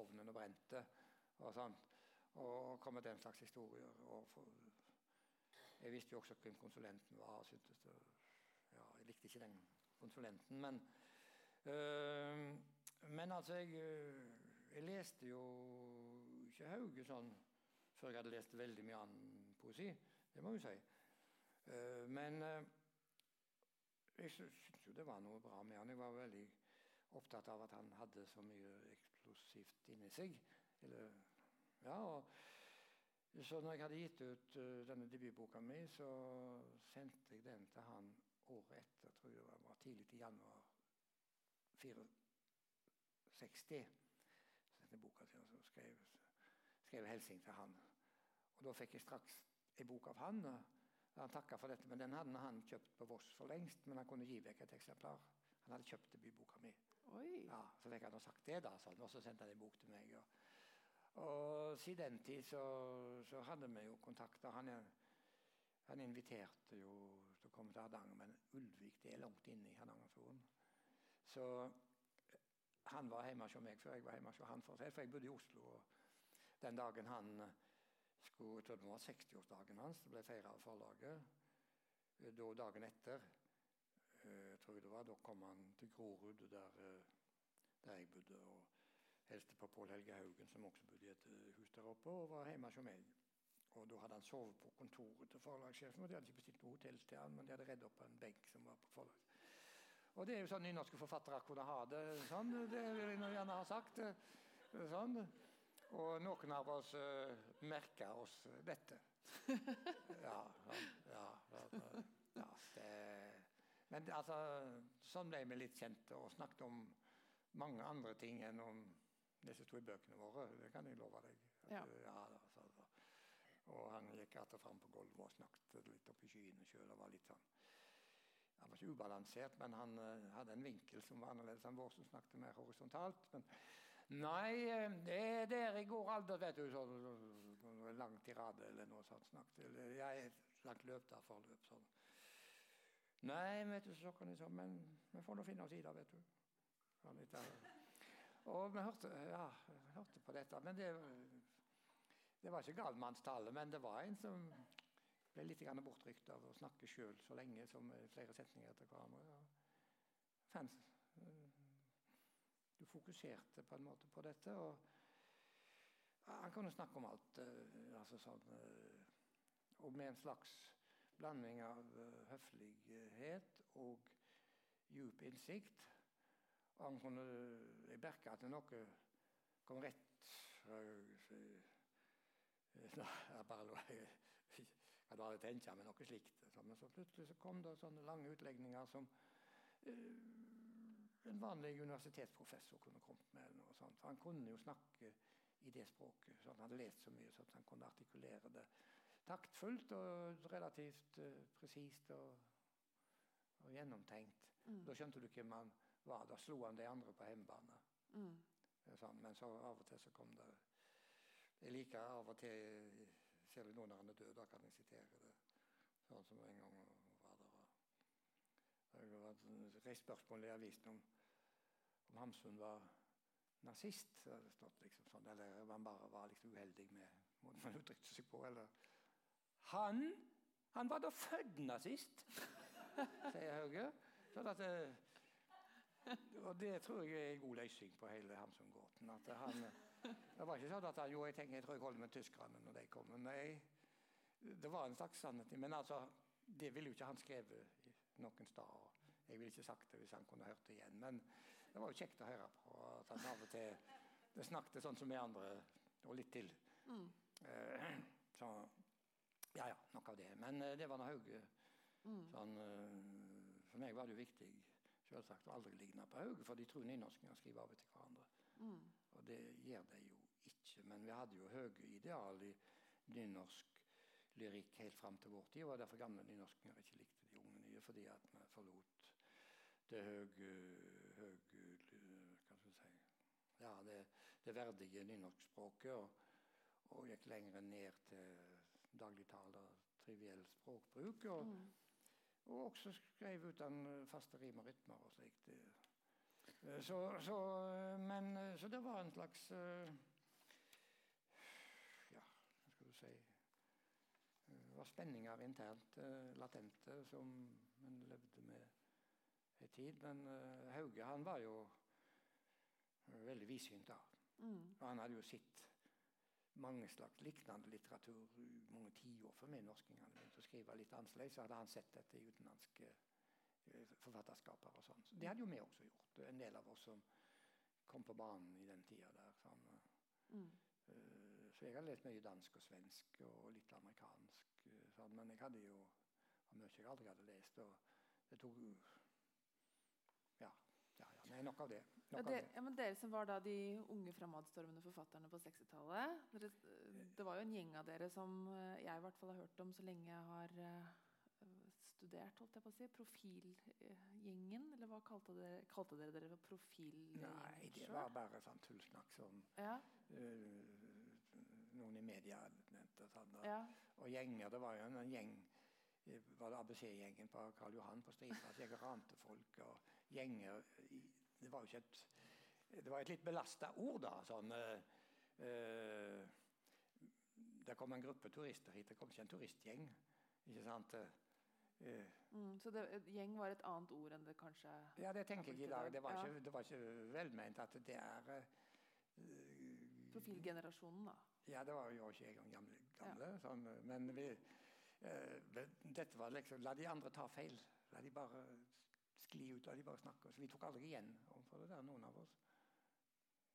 ovnen og brente og sånn. Og kom med den slags historier. Jeg visste jo også hvem konsulenten var. og syntes det, ja, Jeg likte ikke den konsulenten, men øh, Men altså, jeg, jeg, leste jo ikke Hauge sånn før jeg hadde lest veldig mye annen poesi. Det må jeg si. Uh, men uh, jeg syntes jo det var noe bra med han. Jeg var veldig opptatt av at han hadde så mye eksplosivt inni seg. Eller, ja, og, så når jeg hadde gitt ut uh, denne debutboka mi, så sendte jeg den til han året etter. tror jeg det var Tidlig i januar 64. Så sendte boka til han, så skrev, skrev hilsen til han. Og Da fikk jeg straks en bok av han. Han takka for dette, men den hadde han kjøpt på Voss for lengst. Men han kunne gi vekk et eksemplar. Han hadde kjøpt debutboka mi. Oi. Ja, så fikk han sagt det, da, sånn, og så sendte han en bok til meg. Og, og siden den tid så, så, hadde vi jo kontakter. Han, han inviterte jo til å komme til Hardanger, men Ulvik det er langt inne i Hardangerfjorden. Så han var hjemme hos meg før jeg var hjemme hos han. For, for jeg bodde i Oslo. og Den dagen han skulle, jeg tror det var 60-årsdagen hans, det ble feira av forlaget. Da dagen etter tror jeg det var, Da kom han til Grorud, der, der jeg bodde. og Hilste på Pål Helge Haugen, som også bodde i et hus der oppe, og var hjemme hos meg. Og Da hadde han sovet på kontoret til forlagssjefen. og De hadde ikke bestilt noe hotell til han, men de hadde redd opp en benk som var på forlaget. Og det er jo sånn nynorske forfattere kunne ha det. sånn, Det vil jeg gjerne ha sagt. sånn. Og noen av oss uh, merka oss dette. ja, ja, ja, ja det, Men altså, sånn ble vi litt kjente og snakket om mange andre ting enn om disse to bøkene våre. Det kan jeg love deg. Ja. ja så, så. Og han gikk att og fram på gulvet og snakket litt opp i skyene sjøl. Han var ikke ubalansert, men han uh, hadde en vinkel som var annerledes enn vår, som snakket mer horisontalt. men Nei, det er der i går aldri, vet du. Så, en lang tirade eller noe sånt. snakket. Jeg er langt løp der forløp. sånn. Nei, vet du, så kan jeg sånn, men vi får nå finne oss i det, vet du. Han, litt der. Og vi hørte, ja, vi hørte på dette. Men det, det var ikke galmannstale, men det var en som ble litt bortrykt av å snakke sjøl så lenge som flere setninger etter hverandre. Fans, du fokuserte på en måte på dette. og Han kunne snakke om alt. altså sånn, og med en slags blanding av høflighet og djup innsikt. Han kunne, Jeg merka at noe kom rett Nei, bare jeg hadde aldri tenkt meg noe slikt. Men så plutselig så kom det sånne lange utlegninger som en vanlig universitetsprofessor kunne kommet med. noe sånt. Han kunne jo snakke i det språket. Så han hadde lest så mye så han kunne artikulere det taktfullt og relativt uh, presist og, og, gjennomtenkt. Mm. Da skjønte du hvem han var. Da slo han de andre på hjemmebane. Mm. Sånn. Men så av og til så kom det Jeg liker av og til Ser du nå når han er død, da kan jeg sitere det. Sånn som en gang var det var reist spørsmål i avisen om, om Hamsun var nazist. Stått liksom sånn, Eller om han bare var liksom uheldig med måten han uttrykte seg på. Eller Han Han var da født nazist, sier Hauge. Sånn at, eh, og det tror jeg er en god løsning på hele Hamsun-gåten. at han, Det var ikke sånn at han jo, jeg tenker, jeg tror jeg holder med tyskerne når de kommer. Nei, det var en slags sannhet. Men altså, det ville jo ikke han skrevet noen sted. Jeg ville ikke sagt det hvis han kunne hørt det igjen. Men det var jo kjekt å høre på at han av og til det snakket sånn som vi andre, og litt til. Mm. Eh, så ja, ja, nok av det. Men eh, det var nå Hauge. Mm. Sånn, for meg var det jo viktig selvsagt, aldri ligne på Hauge, for de tror nynorskinger skriver av etter hverandre. Mm. Og det gjør de jo ikke. Men vi hadde jo høye ideal i nynorsk lyrikk helt fram til vår tid. Og derfor gamle nynorskinger ikke likte de unge nye, fordi at vi forlot det høye, høye Hva skal vi si Ja, det, det verdige nynorskspråket. Og, og gikk lenger ned til dagligtale, triviell språkbruk. Og, Mm. Og også skrev uten faste rim og rytmer og slikt. Eh, Så, så, men, eh, så det var en slags eh, Ja, hva skal du si eh, Det var spenninger internt, eh, latente, som en levde med en tid. Men eh, Hauge han var jo eh, veldig vidsynt da. Mm. Og han hadde jo sett mange slags lignende litteratur mange tiår før vi norskingene begynte å skrive litt annerledes. Så hadde han sett dette i utenlandske eh, forfatterskaper og sånn. Så det hadde jo vi også gjort. En del av oss som kom på banen i den tida der. Sånn, Mm. eh, så jeg hadde lest mye dansk og svensk og litt amerikansk. eh, Sånn, men jeg hadde jo mye jeg aldri hadde lest. Og det tok. Nei, nok av det. Ja, det, av det, ja, men Dere som var da de unge framadstormende forfatterne på 60-tallet. Det var jo en gjeng av dere som eh, jeg i hvert fall har hørt om så lenge jeg har eh, studert. holdt jeg på å si, Profilgjengen? Eller hva kalte dere, kalte dere dere for profilgjengen Nei, det var bare sånn tullsnakk som Ja, uh, noen i media nevnte. Sånn, og, ja. og gjenger. Det var jo en, en gjeng eh, var det ABC-gjengen på Karl Johan på Stripa. Jeg rante folk og gjenger Det var jo ikke et Det var et litt belasta ord, da. Sånn eh, eh, Det kom en gruppe turister hit. Det kom ikke en turistgjeng. Ikke sant? Eh, Mm, så det, gjeng var et annet ord enn det kanskje ja, det tenker jeg i dag. Det var Ja. ikke, det var ikke velment at det er eh, Profilgenerasjonen, da. Ja, det var jo ikke jeg engang gamle. gamle sånn, men vi, eh, dette var liksom La de andre ta feil. La de bare skli ut, la de bare snakke. Så vi tok aldri igjen overfor det der, noen av oss.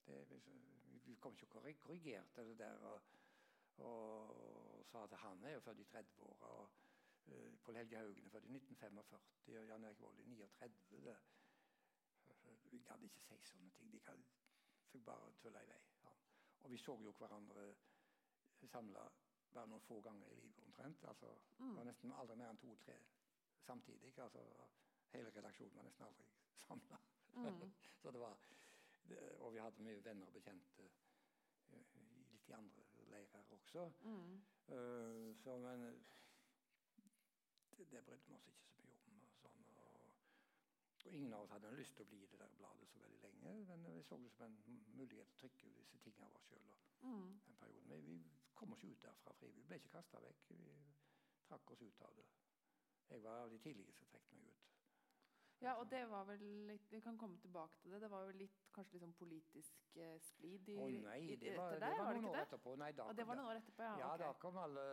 Det, vi, vi kom ikke og korrigerte det der og, og sa at han er jo født i 30-åra. og uh, Pål Helge Haugen er født i 1945, og Jan Erik Vold i 39. Det, vi gadd ikke si sånne ting. De kan, fikk bare tulle i vei. Ja. Og vi så jo hverandre samla bare noen få ganger i livet omtrent. Altså, Det var Mm. nesten aldri mer enn to-tre samtidig. Altså, hele redaksjonen var nesten aldri samla. Mm. Så det var, det, og vi hadde mye venner og bekjente eh, litt i andre leirer også. Mm. Uh, så, men det, det brydde vi oss ikke så mye om. Og sånn, og, og ingen av oss hadde lyst til å bli i det der bladet så veldig lenge. Men vi så det som en mulighet til å trykke disse tingene av oss sjøl. Mm. Den perioden. Vi, kom oss ut derfra frivillig. Vi ble ikke kasta vekk. Vi trakk oss ut av det. Jeg var av de tidligste som trekk meg ut. Ja, og det var vel litt Vi kan komme tilbake til det. Det var jo litt, kanskje litt sånn politisk eh, splid i, Å nei, i, det var, etter det var var det noen ikke år etterpå. Nei, da, Ja, det var noen år etterpå, ja. Ja, okay. da kom alle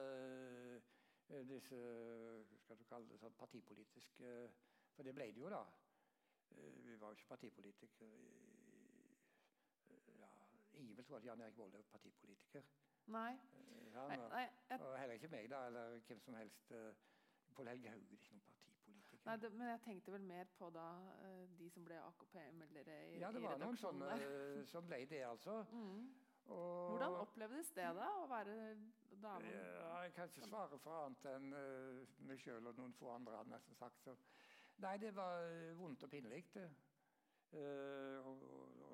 eh, disse hva skal du kalle det, sånn partipolitiske For det ble det jo, da. Eh, Vi var jo ikke partipolitikere. Ja, ingen tro at Jan Erik Vold er partipolitiker. Nei. Eh, Han, Nei, nei, jeg, og heller ikke meg, da, eller hvem som helst. eh, Pål Helge Haug er ikke noen. Nei det, men jeg tenkte vel mer på da eh, de som ble AKP-meldere i, ja, det var noen sånne eh, som ble det, altså. Mm. Og, Hvordan opplevdes det da, å være dame? Ja, jeg kan ikke svare for annet enn uh, meg sjøl og noen få andre. hadde nesten sagt. Så. Nei, det var vondt og pinlig. å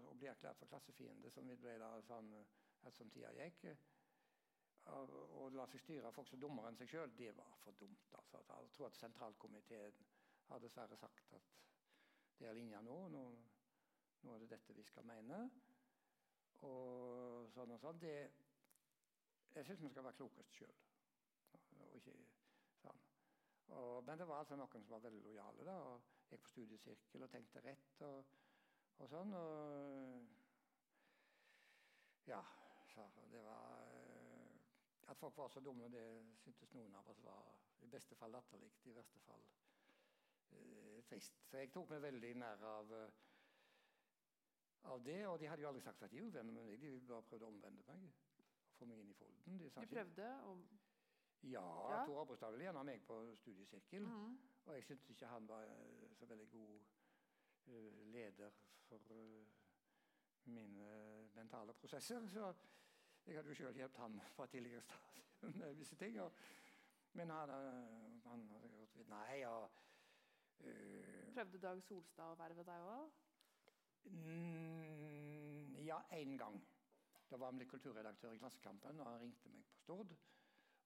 å bli erklært for klassefiende, som vi ble da sånn ettersom som tida gikk. Å la seg styre av folk som dummere enn seg sjøl, det var for dumt. altså. Jeg tror at sentralkomiteen har dessverre sagt at det er linja nå. nå. Nå er det dette vi skal mene. Og sånn og sånn. Det, jeg syns vi skal være klokest sjøl. Sånn. Men det var altså noen som var veldig lojale. da, og Gikk på studiesirkel og tenkte rett og, og sånn. og ja, så det var eh, At folk var så dumme, det syntes noen av oss var i beste fall latterlig, i verste fall trist. Så jeg tok meg veldig nær av, eh, av det. Og de hadde jo aldri sagt at de var uvenner med meg, de bare prøvde å omvende meg. Få meg inn i folden. De, de prøvde å Ja, ja. Tor Abrestad ville gjerne ha meg på studiesirkel. Mm. Og jeg syntes ikke han var eh, så veldig god uh, leder for uh, mine mentale prosesser. Så jeg hadde jo sjøl hjulpet han fra tidligere stadium med visse ting. Og, men han, han vidt Nei, og Prøvde Dag Solstad å verve deg òg? Mm, ja, én gang. Da var han blitt kulturredaktør i Klassekampen, og han ringte meg på Stord.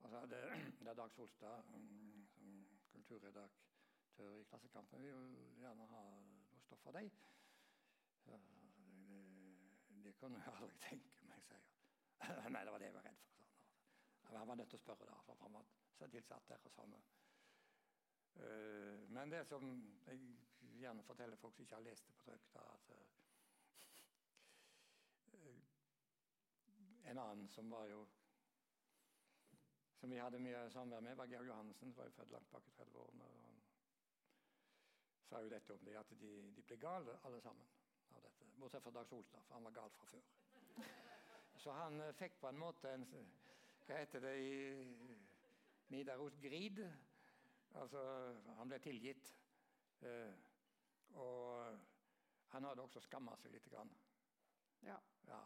Og så hadde det er Dag Solstad um, som kulturredaktør i Klassekampen. Vi vil gjerne ha noe stoff av deg. Så, det, det kunne jeg aldri tenke meg, sier. Nei, det var det jeg var redd for. Sånn. Han var nødt til å spørre, da, for han var så tilsatt der. og sånn. Uh, men det som jeg gjerne forteller folk som ikke har lest det på trykk, da, at uh, En annen som var jo som vi hadde mye samvær med, var Georg Johannessen, som var jo født langt bak i 30-årene. Han sa jo dette om det, at de, de ble gale alle sammen av dette. Bortsett fra Dag Solstad, for han var gal fra før. Så han fikk på en måte en Hva heter det i Nidaros Grid? Altså, han ble tilgitt. Uh, og han hadde også skamma seg litt. Grann. Ja. ja.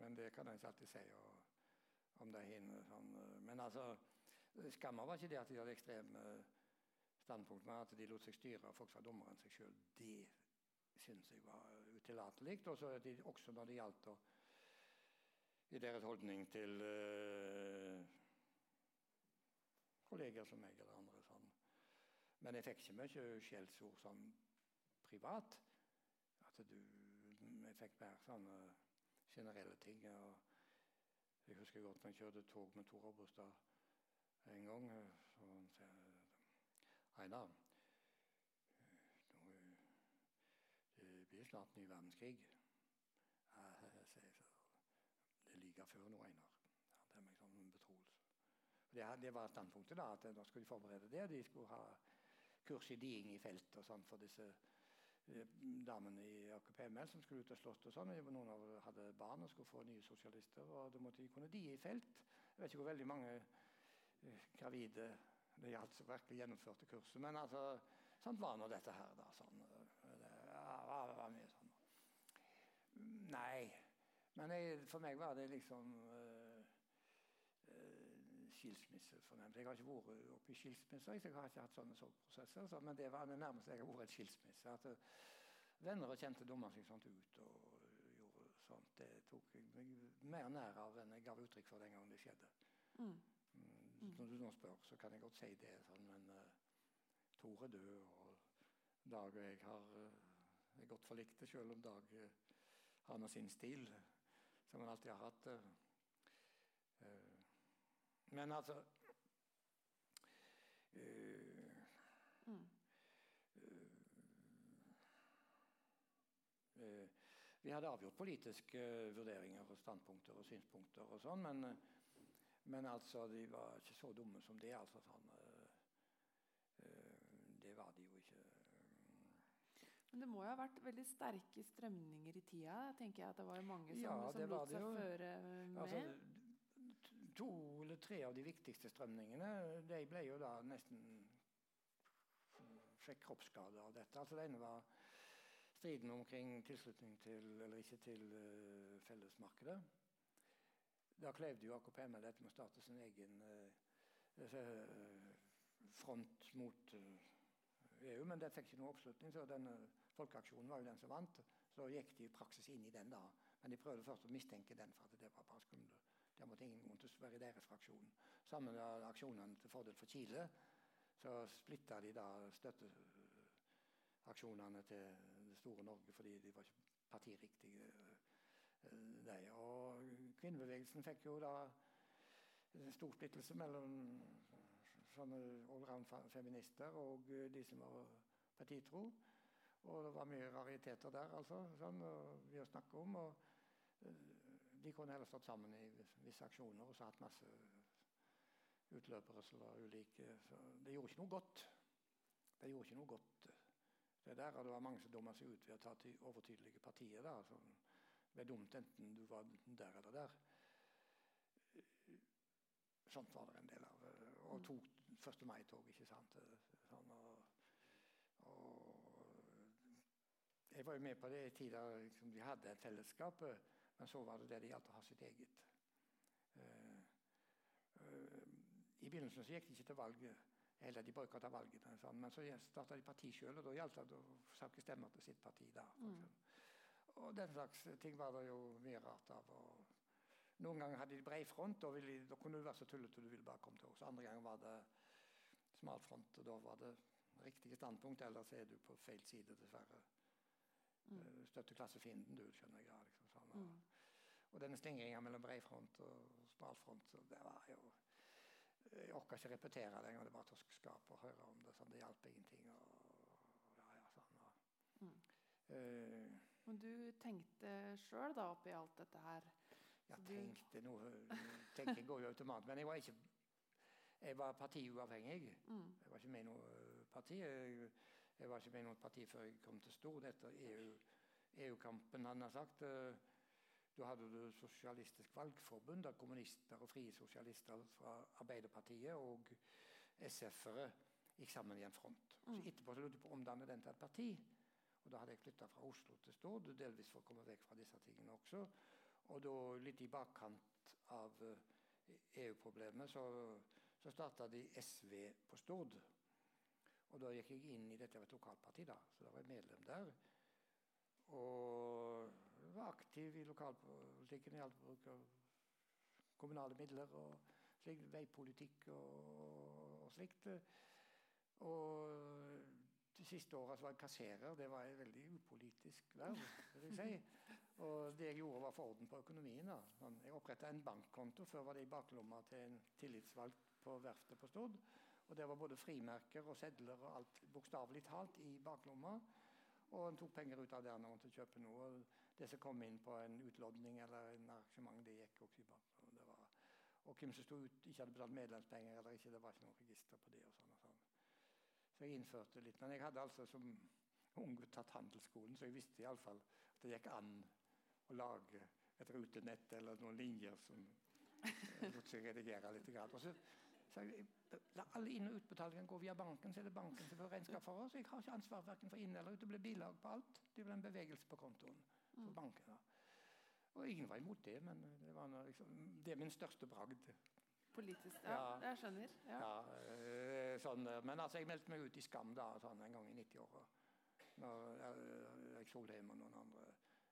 Men det kan en ikke alltid si og, om det er sånn. Men altså, skamma var ikke det at de hadde ekstreme standpunkt, men at de lot seg styre av folk som var dummere enn seg sjøl. Det syns jeg var utillatelig. Også når det gjaldt å i deres holdning til uh, kolleger som meg eller andre. Men jeg fikk ikke mye skjellsord sånn privat. At du, jeg fikk mer sånne generelle ting. Jeg husker godt når jeg kjørte tog med Tor Abrestad en gang. Så han sier Einar, det blir snart ny verdenskrig. Jeg sier det like før nå, Einar. Det er meg sånn betroelse. Det, var standpunktet da, at da skulle de forberede det. De skulle ha kurs i diing i felt og sånn for disse eh, damene i AKP-ML som skulle ut og slåss. og sånn. Noen av dem hadde barn og skulle få nye sosialister. og Da måtte de kunne die i felt. Jeg vet ikke hvor veldig mange eh, gravide det gjaldt som virkelig gjennomførte kurset. Men altså, sånn var nå dette her. da, sånn. Det var, var mye sånn. Nei, men jeg, for meg var det liksom uh, skilsmisse fornemt. Jeg har ikke vært oppe i skilsmisser, jeg har ikke hatt sånne sorgprosesser. Så, men det var det nærmeste jeg har vært et skilsmisse. At uh, venner og kjente dumma seg sånt ut og gjorde sånt. Det tok jeg meg mer nær av enn jeg gav uttrykk for den gangen det skjedde. Mm. Mm. Når du nå spør, så kan jeg godt si det. Sånn, men Tor er død, og Dag og jeg har er godt forlikte, selv om Dag har nå sin stil som han alltid har hatt. Uh, men altså øh, mm. uh, Vi hadde avgjort politiske vurderinger og standpunkter og synspunkter og sånn, men, men, altså, de var ikke så dumme som det. altså sånn, Det var de jo ikke. Men det må jo ha vært veldig sterke strømninger i tida? tenker jeg at Det var jo mange som, ja, som lot seg føre med? Altså, to eller tre av de viktigste strømningene de ble jo da nesten fikk kroppsskade av dette. Altså Det ene var striden omkring tilslutning til eller ikke til uh, fellesmarkedet. Da klevde jo AKP med dette med å starte sin egen uh, front mot uh, EU, men det fikk ikke noe oppslutning. så denne Folkeaksjonen var jo den som vant. Så gikk de i praksis inn i den, da. Men de prøvde først å mistenke den for at det var bare skumle. Der måtte ingen måtte være i deres fraksjon. Sammen med aksjonene til fordel for Chile så splitta de da støtteaksjonene til det store Norge fordi de var ikke partiriktige. De. Og kvinnebevegelsen fikk jo da stor splittelse mellom sånne allround-feminister og de som var partitro. Og det var mye rariteter der, altså, sånn, og vi å snakke om. og De kunne heller stått sammen i visse aksjoner og så hatt masse utløpere som var ulike. Så det gjorde ikke noe godt. Det gjorde ikke noe godt. Det der, og det var mange som dumma seg ut ved å ta til overtydelige partier. der, så Det ble dumt enten du var der eller der. Sånt var det en del av. Og tok 1. mai-tog, ikke sant. Sånn, og, og, jeg var jo med på det i tider liksom, vi hadde et fellesskap, men så var det det det gjaldt å ha sitt eget. Uh, uh, I begynnelsen så gikk de ikke til valg. Eller de boikotta ta valget, Men så starta de parti sjøl, og da gjaldt det å sakke stemmer til sitt parti. da. Mm. Og den slags ting var det jo mye rart av. og noen ganger hadde de bred front, og ville, da kunne du være så tullete du ville bare komme til oss. Andre ganger var det smal front, og da var det riktige standpunkt. Ellers er du på feil side, dessverre. Mm. Eh, støtter klassefienden, du, skjønner jeg. Liksom, sånn. mm. Og denne slingringa mellom bred front og smal front, det var jo Jeg orka ikke repetere det engang. Det var toskskap å høre om det. Sånn, det hjalp ingenting. Og, ja, ja, sånn, og, mm. uh, Men du tenkte sjøl oppi alt dette her jeg tenkte noe Tenking går jo automat. Men jeg var ikke jeg var partiuavhengig. Mm. Jeg var ikke med i noe parti. Jeg, jeg, var ikke med i noe parti før jeg kom til Stord etter EU-kampen, EU han har sagt. Da hadde du Sosialistisk Valgforbund, der kommunister og frie sosialister fra Arbeiderpartiet og SF-ere gikk sammen i en front. Så mm. Etterpå så lurte jeg på å omdanne den til et parti. Og Da hadde jeg flytta fra Oslo til Stord, delvis for å komme vekk fra disse tingene også. Og da litt i bakkant av EU-problemet eh, e så, så starta de SV på Stord. Og da gikk jeg inn i dette var et lokalparti, da, så da var jeg medlem der. Og var aktiv i lokalpolitikken. i alt bruk av kommunale midler og slik, veipolitikk og, og slikt. Og de siste åra var jeg kasserer. Det var et veldig upolitisk verv. vil jeg si. Og det jeg gjorde, var for orden på økonomien. da. Sånn, jeg oppretta en bankkonto. Før var det i baklomma til en tillitsvalgt på verftet på Stord. Og Der var både frimerker og sedler og alt bokstavelig talt i baklomma. Og en tok penger ut av der når til å kjøpe noe. Og det som kom inn på en utlodning eller en arrangement, det gikk også i baklomma. Var, og hvem som stod ut, ikke hadde betalt medlemspenger eller ikke, det var ikke noe register på det. og sånn og sånn. Så jeg innførte litt. Men jeg hadde altså som ung tatt handelsskolen, så jeg visste iallfall at det gikk an å lage et rutenett eller noen linjer som lot seg redigere litt. Og så sa jeg la alle inn- og utbetalingene gå via banken, så er det banken som får regnskap for oss. Jeg har ikke ansvar verken for inn- eller ut. Det blir bilag på alt. Det blir en bevegelse på kontoen for bankene banken. Og ingen var imot det, men det, var noe, liksom, det er min største bragd. Politisk, ja. ja. Jeg skjønner. Ja. ja eh, sånn, men altså, jeg meldte meg ut i Skam da, sånn, en gang i 90-åra. Når jeg, jeg Solheim og noen andre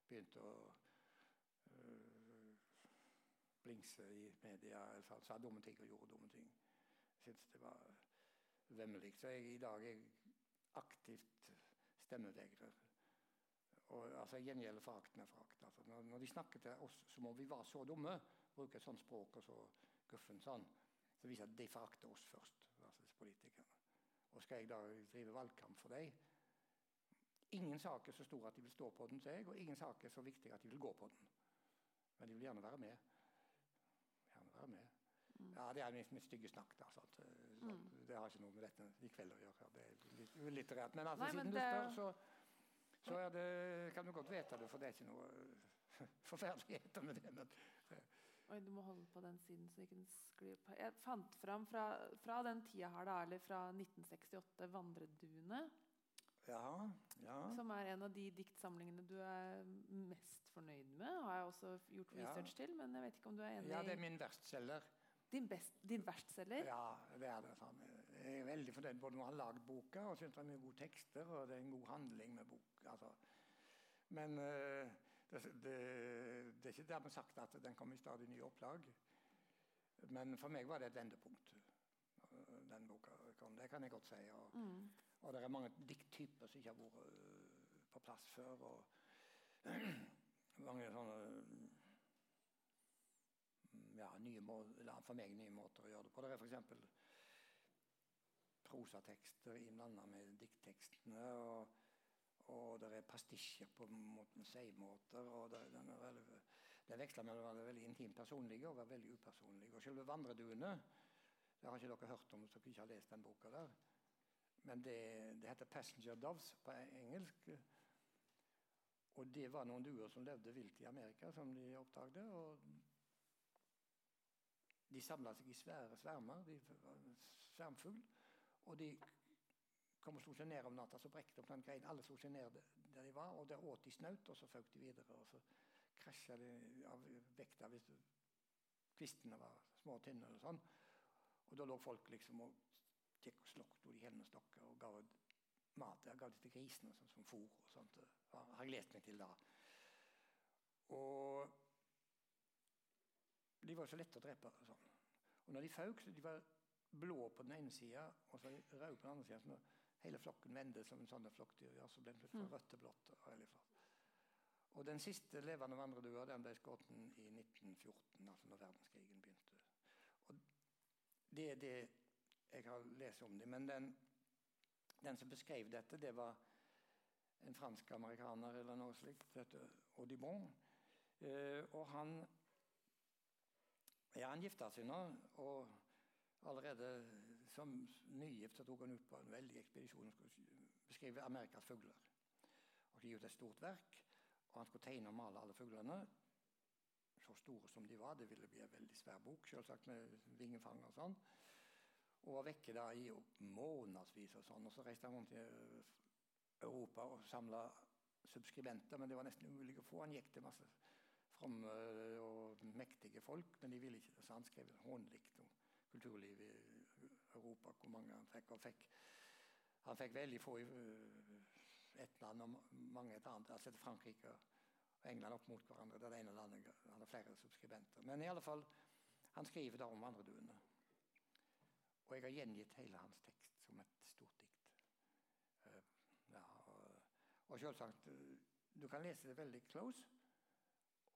begynte å blingse i media. Sa, sa dumme ting og gjorde dumme ting. Jeg syntes det var vemmelig. Så jeg, i dag er jeg aktivt stemmevegrer. Og altså, Jeg gjengjelder forakt med forakt. Altså, når, når, de snakker til oss som om vi var så dumme, bruker et sånt språk og så guffen sånn, så viser det at de forakter oss først, altså politikerne. Og skal jeg da drive valgkamp for dem? Ingen sak er så stor at de vil stå på den, sier jeg, og ingen sak er så viktig at de vil gå på den. Men de vil gjerne være med Gjerne være med. Mm. Ja, Det er mitt, mitt stygge snakk. da, så, så mm. Det har ikke noe med dette i kveld å gjøre. Det er litt ulitterært. Men altså, Nei, siden men du spør, så, så det, kan du godt vite det, for det er ikke noe forferdeligheter med det. men... Oi, du må holde på den siden så ikke den sklir på. Jeg fant fram fra, fra den tida her, da, eller fra 1968, 'Vandreduene'. Ja, ja. Som er en av de diktsamlingene du er mest fornøyd med. Har jeg også gjort research ja. til, men jeg vet ikke om du er enig? Ja, det er min verstselger. Din, best, din verstselger? Ja, det er det. Sånn. Jeg er veldig fornøyd både når han har lagd boka, og syns det er mye gode tekster, og det er en god handling med bok. Altså. Men uh, det, det, det, er ikke dermed sagt at den kommer i stadig nye opplag. Men for meg var det et vendepunkt, den boka kom. Det kan jeg godt si. Og, mm. Og det er mange dikttyper som ikke har vært uh, på plass før. og mange sånne ja, nye må, For meg nye måter å gjøre det på. Det er f.eks. prosatekster innblanda med dikttekstene. Og, og det er pastisjer på måten sidemåter. og det, er det veksler mellom å være veldig intimt personlig og være veldig upersonlig. Og selve vandreduene det har ikke dere hørt om hvis dere ikke har lest den boka der. Men det, det heter 'Passenger Doves' på engelsk. Og det var noen duer som levde vilt i Amerika, som de oppdaget. Og de samla seg i svære svermer, de var svermfugl. Og de kom og slo seg ned om natta, så brekte opp den greien. Alle slo seg ned der de var, og der åt de snaut, og så føk de videre. Og så krasja de av vekta hvis kvistene var små og tynne. Og sånn. Og da lå folk liksom og gikk og slokk to de hevne stokker og ga mat. Jeg ga det til grisene sånn, som fôr og sånt. Det har jeg lest meg til da. Og de var så lette å drepe. og sånn. Og når de føk, så de var blå på den ene sida og så rød på den andre sida. Hele flokken vendte som en sånn flokkdyr, ja, så ble den fra rødt til blått. Og den siste levende vandredua den ble skutt i 1914, altså når verdenskrigen begynte. Og det er det jeg har lest om dem. Men den, den som beskrev dette, det var en fransk-amerikaner eller noe slikt, Audibon. Eh, og han ja, han gifta seg nå, og allerede som nygift tok han ut på en veldig ekspedisjon og skulle beskrive Amerikas fugler. Og gi ut et stort verk, og han skulle tegne og male alle fuglene. Så store som de var. Det ville bli en veldig svær bok, selvsagt med vingefang og sånn. Og var vekke da i månedsvis og sånn. Og så reiste han rundt i Europa og samla subskribenter, men det var nesten umulig å få. Han gikk til masse fromme og mektige folk, men de ville ikke. Så han skrev hånlikt om kulturlivet i Europa, hvor mange han fikk. Og fikk, han fikk veldig få i ett land og mange et annet. Altså Frankrike og England opp mot hverandre. Det ene landet han har flere subskribenter. Men i alle fall, han skriver da om vandreduene. Og jeg har gjengitt hele hans tekst som et stort dikt. Uh, ja, og, og selvsagt, du kan lese det veldig close,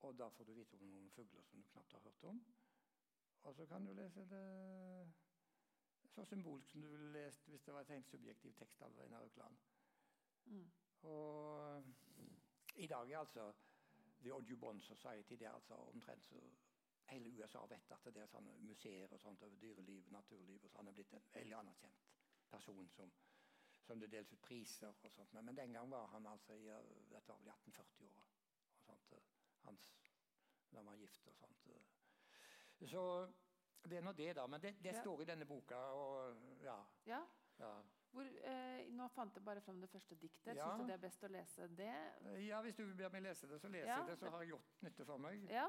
og da får du vite om noen fugler som du knapt har hørt om. Og så kan du lese det så symbolsk som du ville lest hvis det var helt subjektiv tekst av Einar Økland. Mm. Og i dag er altså The Audubon Society det er altså omtrent så hele USA vet at det er sånne museer og sånt over dyreliv, naturliv og så Han er blitt en veldig anerkjent person som, som det deles ut priser og sånt. Men, men den gang var han altså i dette var vel 1840-åra. Hans da han var gift og sånt. Så det er nå det, da. Men det, det ja. står i denne boka. Og, ja. ja. ja. Hvor, eh, nå fant jeg bare fram det første diktet. Ja. Syns du det er best å lese det? Ja, hvis du ber meg lese det, så leser jeg det. Så har jeg gjort nytte for meg. Ja,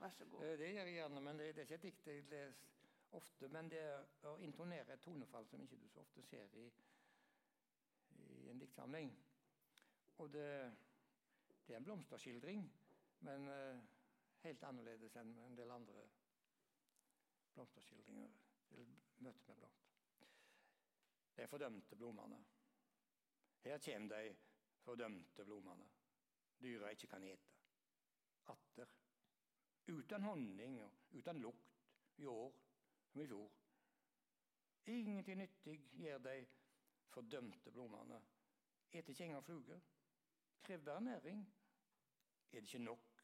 vær så god. Eh, det gjør jeg gjerne, men det, det er ikke et dikt jeg leser ofte. Men det å intonere et tonefall som ikke du så ofte ser i, i en diktsamling. Og det, det er en blomsterskildring, men uh, helt annerledes enn en del andre blomsterskildringer. Eller møte med blomster de fordømte blomstene. Her kommer de fordømte blomstene, dyra ikke kan ete. Atter. Uten honning og uten lukt i år som i fjor. Ingenting nyttig gjør de fordømte blomstene. Eter ikke engang fluger. Krever ernæring. Er det ikke nok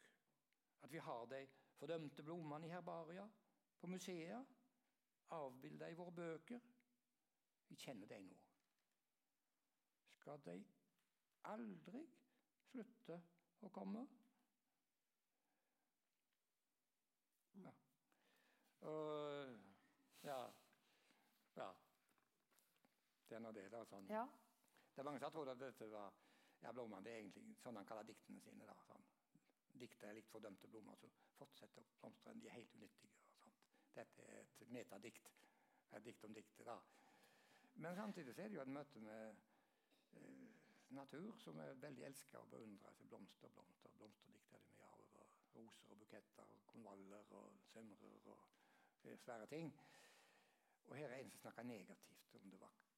at vi har de fordømte blomstene i herbaria, på museer, avbilda i våre bøker? Vi kjenner dem nå. Skal de aldri slutte å komme? Ja. Og, ja. ja. Det er nå det, da. Sånn. Ja. Det er mange som har trodd at dette var ja, Blomman, det er egentlig sånn han kaller diktene sine. da, sånn. Diktet er litt fordømte blomster som fortsetter å blomstre. De er helt unyttige. Dette er et metadikt. Et dikt om diktet. da. Men samtidig er det jo et møte med eh, natur som er veldig elska og beundra. Altså blomster, blomster, blomsterdikt er det mye av. Og roser og buketter og konvaller og sømrer og eh, svære ting. Og her er en som snakker negativt om det vakre.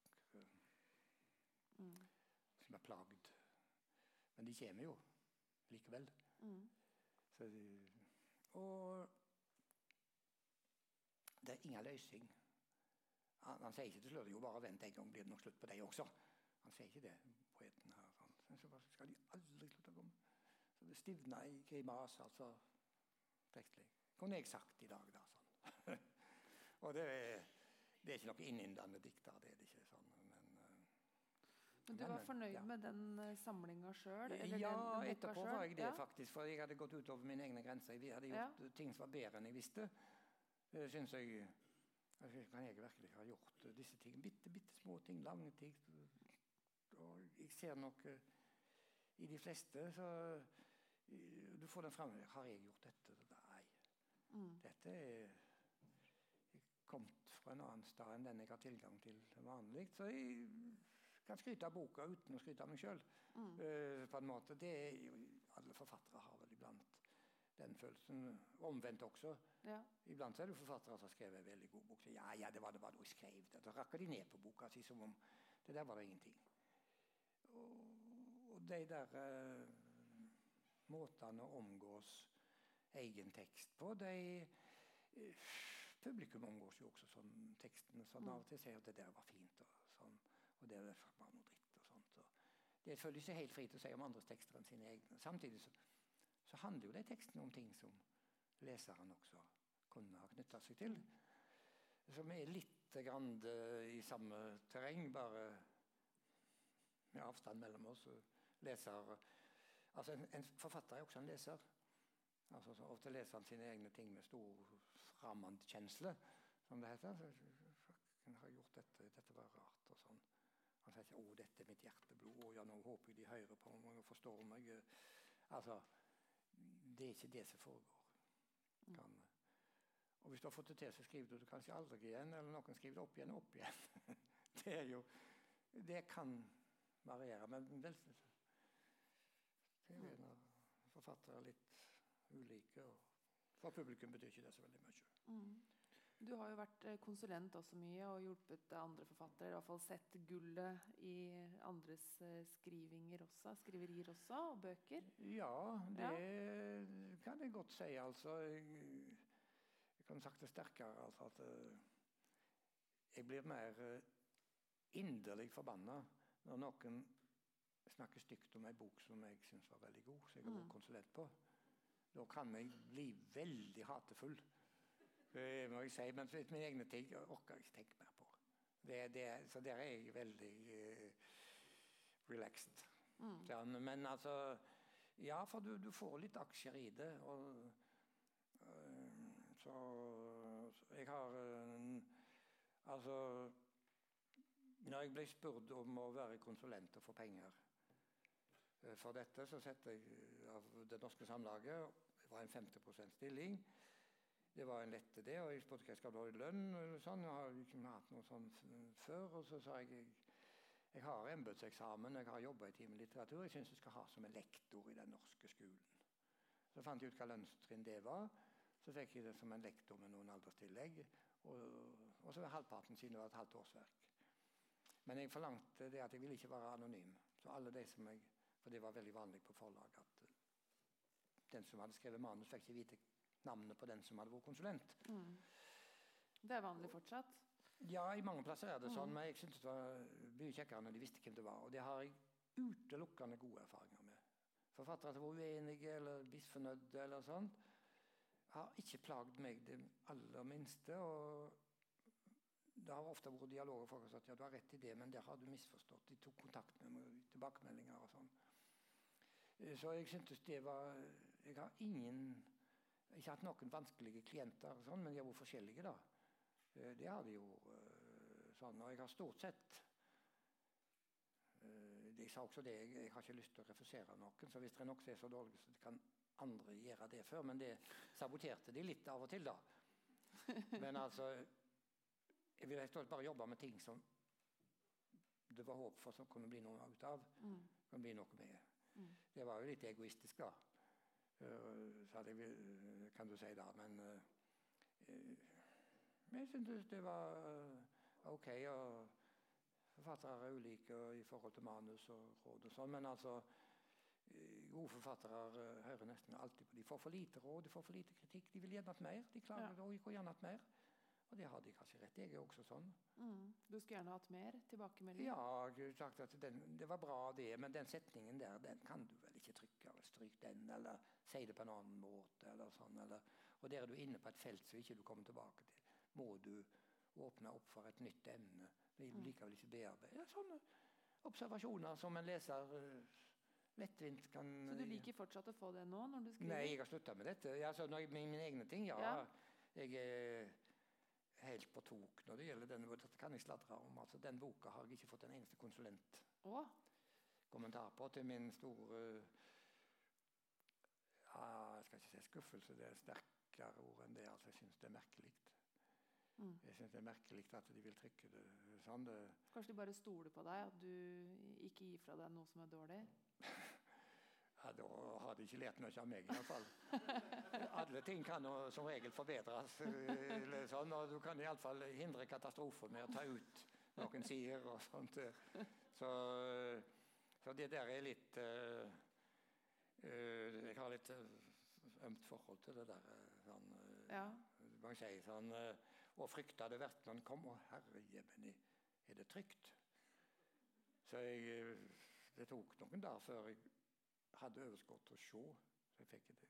Mm. Som er plagd. Men de kommer jo likevel. Mm. Så, og det er ingen løsning han, han, sier ikke til slutt jo bare vent en gang, blir det nok slutt på deg også. Han sier ikke det, poeten her. Han, Så skal de aldri slutte å komme. Så det stivna i grimas, altså prektig. Kunne jeg sagt i dag, da. sånn. og det er, det er ikke noe innyndende dikter, det er det ikke. sånn, men... Men du var fornøyd ja. med den uh, samlinga sjøl? Ja, etterpå var jeg det, ja. faktisk. For jeg hadde gått utover mine egne grenser. Jeg hadde gjort ja. ting som var bedre enn jeg visste. Det syns jeg Kan jeg virkelig ha gjort disse tingene? Bitte, bitte små ting. Lange ting. Og jeg ser nok uh, i de fleste så uh, Du får den fram Har jeg gjort dette? Nei. Mm. Dette er kommet fra en annen sted enn den jeg har tilgang til vanlig. Så jeg kan skryte av boka uten å skryte av meg sjøl. Mm. Uh, på en måte. Det er jo, alle forfattere har vel iblant den følelsen. Omvendt også. Ja. Iblant er det forfattere som har skrevet en veldig god bok. Så, ja, ja, det var det bare jeg skrev. Da rakker de ned på boka si som om det der var det ingenting. Og, og de der uh, måtene å omgås egen tekst på, de uh, Publikum omgås jo også sånn tekstene. sånn Av og til sier at det der var fint. og sånn og det var bare noe dritt. og sånt. Og det føler seg helt fri til å si om andres tekster enn sine egne. Samtidig så, så handler jo de tekstene om ting som leseren også kunne ha knytta seg til. Som er litt grann i samme terreng, bare med avstand mellom oss. Leser, altså en, en, forfatter er også en leser. Altså, så ofte leser han sine egne ting med stor framankjensle, som det heter. Så, har gjort dette, dette var rart. og sånn. Han sier ikke 'Å, dette er mitt hjerteblod', og ja, nå håper jeg de hører på meg og forstår meg. Altså, Det er ikke det som foregår. Kan, og hvis du har fått det til, så skriver du det kanskje aldri igjen, eller noen skriver det opp igjen og opp igjen. det jo Det kan variere, men vel Det er jo forfattere er litt ulike. og For publikum betyr ikke det så veldig mye. Mm. Du har jo vært eh, konsulent også mye og hjulpet andre forfattere. I hvert fall sett gullet i andres eh, skrivinger også, skriverier også, og bøker. Ja, det ja. kan jeg godt si. Altså, jeg, jeg kan sagt det sterkere. Altså, at eh, jeg blir mer inderlig forbanna når noen snakker stygt om en bok som jeg syns var veldig god, som jeg har vært mm. konsulent på. Da kan jeg bli veldig hatefull. Uh, må jeg si, Men mine egne ting orker jeg ikke tenke mer på. Det, det, så der er jeg veldig uh, relaxed. Mm. Sånn, men altså Ja, for du, du, får litt aksjer i det. Og, uh, så, så, jeg har Altså Når jeg ble spurt om å være konsulent og få penger for dette, så setter jeg av Det Norske Samlaget Det var en 50% stilling. Det var en lette, det. Og jeg spurte hva jeg skal ha i lønn. og sånn. Jeg har ikke hatt noe sånn før. Og så sa jeg jeg har embetseksamen, jeg har jobba i time litteratur. Jeg syns jeg skal ha som en lektor i den norske skolen. Så fant jeg ut hva lønnstrinn det var. Så fikk jeg det som en lektor med noen alderstillegg. Og, og så var halvparten siden det var et halvt årsverk. Men jeg forlangte det at jeg ville ikke være anonym. Så alle de som jeg, For det var veldig vanlig på forlag at den som hadde skrevet manus, fikk ikke vite navnet på den som hadde vært konsulent. Mm. Det er vanlig fortsatt? Ja, i mange plasser er det sånn. Mm. Men jeg syntes det var mye kjekkere når de visste hvem det var. Og det har jeg utelukkende gode erfaringer med. Forfattere som var uenige eller misfornøyde eller sånn, har ikke plagd meg det aller minste. og det har ofte vært dialoger folk har sagt ja, du har rett i det, men der har du misforstått. De tok kontakt med meg, tilbakemeldinger og sånn. Eh, så jeg syntes det var Jeg har ingen ikke hatt noen vanskelige klienter, sånn, men de har vært forskjellige. da. Eh, det har de jo. Eh, sånn, og jeg har stort sett eh, De sa også det, jeg, har ikke lyst til å refusere noen. Så hvis det er som er så dårlige, så kan andre gjøre det før. Men det saboterte de litt av og til, da. Men altså Jeg ville helst bare jobbe med ting som det var håp for som kunne bli noe ut av. Mm. Kunne bli noe med. Mm. Det var jo litt egoistisk, da. Eh, så jeg, eh, kan du si da. Men vi jeg syntes det var OK. og Forfattere er ulike i forhold til manus og råd og sånn. Men altså, gode forfattere hører nesten alltid på. De får for lite råd, de får for lite kritikk. De vil gjerne hatt mer. De klarer ja. å gjerne hatt mer. Og det har de kanskje rett i. Jeg er også sånn. Mm. Du skulle gjerne hatt mer tilbakemelding? Ja, jeg sagt at den, det var bra det, men den setningen der, den kan du vel ikke trykke Eller Stryk den, eller si det på en annen måte, eller sånn. Eller, og der er du inne på et felt som ikke du kommer tilbake til. Må du åpne opp for et nytt emne? Det vil du Mm. likevel ikke bearbeide. Ja, sånne observasjoner som en leser eh, lettvint kan Så du liker fortsatt å få det nå når du skriver? Nei, jeg har slutta med dette. Altså, når jeg, med mine egne ting, ja. Ja. Jeg er helt på tok når det gjelder denne. Dette kan jeg sladre om. Altså, den boka har jeg ikke fått en eneste konsulentkommentar på, til min store ja, Jeg skal ikke si skuffelse, det er sterkere ord enn det. altså Jeg syns det er merkelig. mm. Jeg synes det er merkelig at de vil trykke det sånn. Det, Kanskje de bare stoler på deg, at du ikke gir fra deg noe som er dårlig? Ja, Da har de ikke lært noe av meg, i hvert fall. Alle ting kan som regel forbedres. eh, Eller sånn, og Du kan iallfall hindre katastrofer med å ta ut noen sider og sånt. Så, så det der er litt eh, Jeg har litt eh, ømt forhold til det der. eh, Sånn, eh, Ja. man sier sånn eh, Og frykta det han kom. Å, herre jemini, er det trygt? Så jeg, eh, det tok noen dager før jeg hadde overskudd til å se. Så jeg fikk det.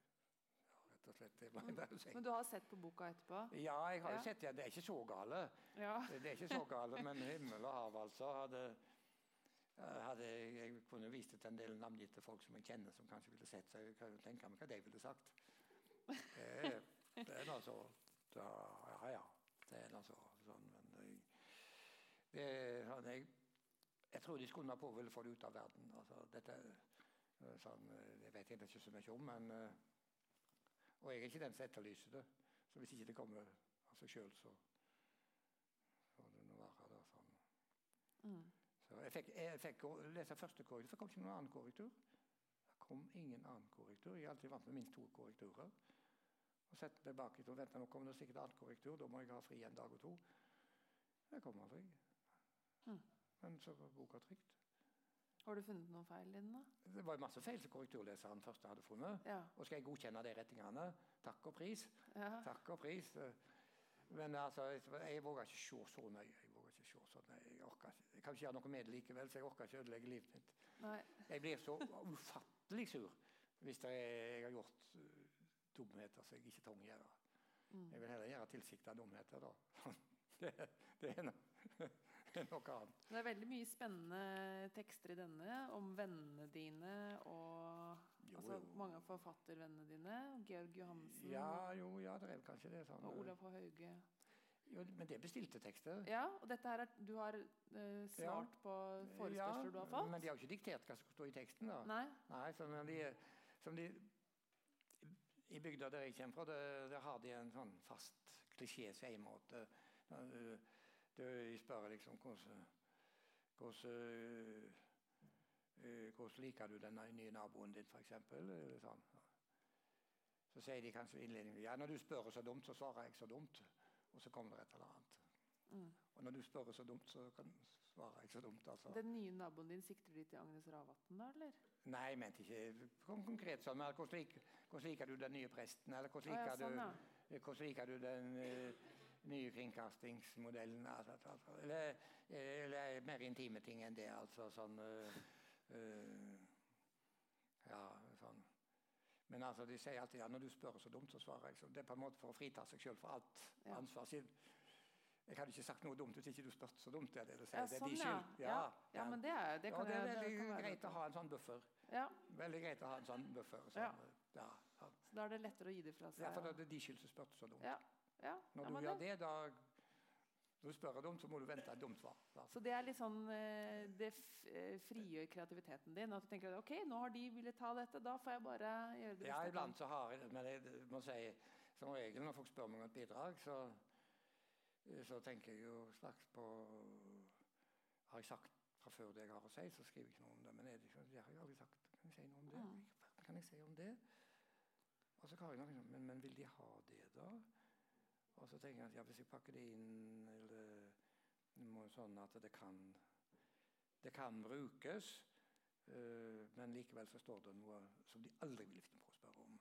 Ja, rett og slett. Si. Men du har sett på boka etterpå? Ja, jeg har Ja. sett det. Det er ikke så gale. Ja. Det er ikke så gale, men himmel og hav, altså. Hadde, hadde jeg, kunne vist til en del navngitte folk som jeg kjenner, som kanskje ville sett, så jeg kan tenke meg hva de ville sagt. Det det er noe så da, Ja, ja. Det er noe så sånn, men jeg, det sånn, jeg, jeg tror de skulle på ville få det ut av verden. Altså, dette er sånn, Det vet jeg ikke så mye om, men eh, Og jeg er ikke den som etterlyser det. Så hvis ikke det kommer av seg sjøl, så får det nå være Sånn. Mm. Så jeg fikk, jeg fikk lese første korrektur, det kom ikke noen annen korrektur. Det kom ingen annen korrektur. Jeg er alltid vant med minst to korrekturer. Og sette meg bak og vente, nå kommer det sikkert annen korrektur. Da må jeg ha fri en dag og to. Det kom aldri. Mm. Men så var boka trygt. Har du funnet noen feil i den, da? Det var masse feil som korrekturleseren først hadde funnet. Ja. Og skal jeg godkjenne de rettingene? Takk og pris. ja. Takk og pris. Men altså, jeg, våger ikke se så nøye. Jeg våger ikke se så nøye. Jeg, orker ikke, jeg kan ikke gjøre noe med det likevel, så jeg orker ikke ødelegge livet mitt. Nei. Jeg blir så ufattelig sur hvis er, jeg har gjort uh, dumheter som jeg ikke trenger å gjøre. Mm. Jeg vil heller gjøre tilsikta dumheter, da. det, det, er noe, det er noe annet. Det er veldig mye spennende tekster i denne om vennene dine og Jo, altså, jo. mange av forfattervennene dine. Georg Johansen Ja, jo, ja, det er kanskje det. Sånn, og uh, Olav H. Hauge. Jo, men det bestilte tekster. Ja, og dette her er, du har eh, svart på forespørsler du har fått? Men de har jo ikke diktert hva som står i teksten. da. Nei? Nei, som de, som de I bygda der jeg kommer fra, der, der har de en sånn fast klisjé seimåte. De, spør liksom hvordan eh, hvordan liker du den nye naboen din, f.eks.? Sånn. Så sier de kanskje innledningsvis ja, når du spør så dumt, så svarer jeg så dumt. Og så kommer det et eller annet. Mm. Og når du spør så dumt, så kan, svarer jeg så dumt. altså. Den nye naboen din, sikter du til Agnes Ravatn, da, eller? Nei, jeg mente ikke Kom konkret sånn. Men hvordan, liker, hvordan liker du den nye presten? Eller hvordan Å, ja, liker, sånn, ja. du, hvordan liker du den uh, nye kringkastingsmodellen? Altså, altså, eller, eller mer intime ting enn det, altså sånn uh, uh, Ja. Men altså, de sier alltid ja, når du spør så dumt, så svarer jeg så. Det er på en måte for å frita seg sjøl for alt Ja. ansvar. Sin. jeg hadde ikke sagt noe dumt hvis ikke du spurte så dumt. Det er det du sier. Ja, det er sånn, de ja. skyld. Ja, ja, men det er, det det er veldig det greit å ha en sånn buffer. Ja, Veldig greit å ha en sånn buffer. Sånn, Ja. ja. Ja, så da er det lettere å gi det fra seg. Ja, for da er det de skyld som spurte så dumt. Ja, ja, Når du gjør det, da Når du spør dumt, så må du vente et dumt svar. Så det er litt sånn eh, Det eh, frigjør kreativiteten din. At du tenker ok, nå har de villet ta dette, da får jeg bare gjøre det Ja, iblant så har jeg det, men jeg må si som regel når folk spør meg om et bidrag, så, så tenker jeg jo straks på Har jeg sagt fra før det jeg har å si, så skriver jeg ikke noe om det. Men er det ikke, det har jeg aldri sagt. Kan jeg si noe om det? Kan jeg si om det? Og så kan jeg noe, men, men vil de ha det, da? Og så tenker jeg at ja, hvis jeg pakker det inn eller sånn at det kan det kan brukes, uh, men likevel så står det noe som de aldri vil finne på å spørre om.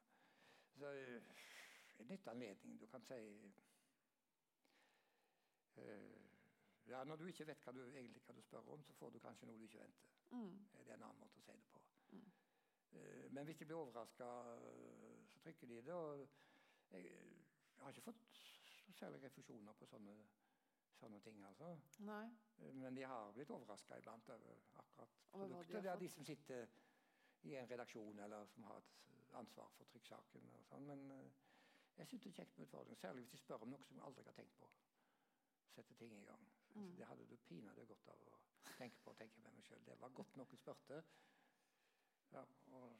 Så uh, en nytt anledning. Du kan si uh, ja, Når du ikke vet hva du egentlig hva du spør om, så får du kanskje noe du ikke venter. Mm. Det er en annen måte å si det på. Mm. Men hvis de blir overraska, så trykker de det. Og jeg, jeg har ikke fått særlig refusjoner på sånne, sånne ting. altså. Nei. Eh, Men de har blitt overraska iblant over akkurat Over de Det er de som sitter i en redaksjon eller som har et ansvar for trykksaken. og sånn. Men eh, jeg syns det er kjekt med utfordringer, særlig hvis de spør om noe som jeg aldri har tenkt på. Sette ting i gang. Mm. Det hadde du pinadø godt av å tenke på tenke med meg selv. Det var godt noen spurte. Ja, og,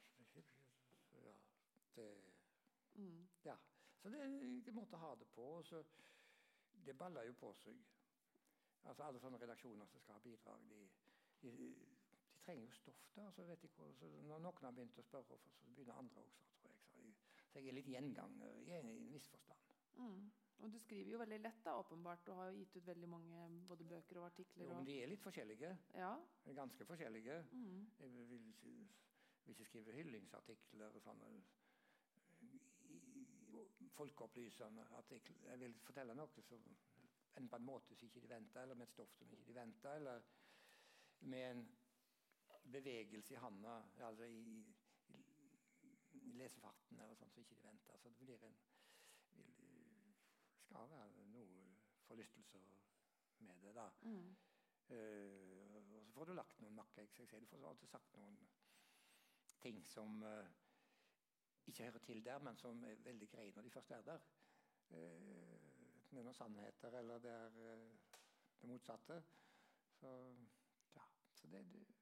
ja, det Mm. ja, så det, de måtte ha det på. og Så det baller jo på seg. Altså Alle sånne redaksjoner som skal ha bidrag, de, de, de trenger jo stoff. da, så vet jeg hvor, så Når noen har begynt å spørre, så begynner andre også. tror jeg. Så jeg, så jeg er litt gjenganger i en, viss forstand. Mm. Og du skriver jo veldig lett, da, åpenbart. Du har jo gitt ut veldig mange både bøker og artikler. Jo, men de er litt forskjellige. ja. Ganske forskjellige. Mm. Jeg vil, vil, ikke skrive hyllingsartikler og sånne folkeopplysende at Jeg vil fortelle noe som enten på en måte som ikke de venter, eller med et stoff som ikke de venter, eller med en bevegelse i handa, altså i, i, i lesefarten eller sånt som ikke de venter. Så det blir en vil, skal være noe forlystelser med det, da. Mm. Uh, og så får du lagt noen makker. jeg skal. Du får alltid sagt noen ting som eh, ikke hører til der, men som er veldig greie når de først er der. Enten det er noen sannheter, eller det er eh, det motsatte. Så ja. Så det, det, det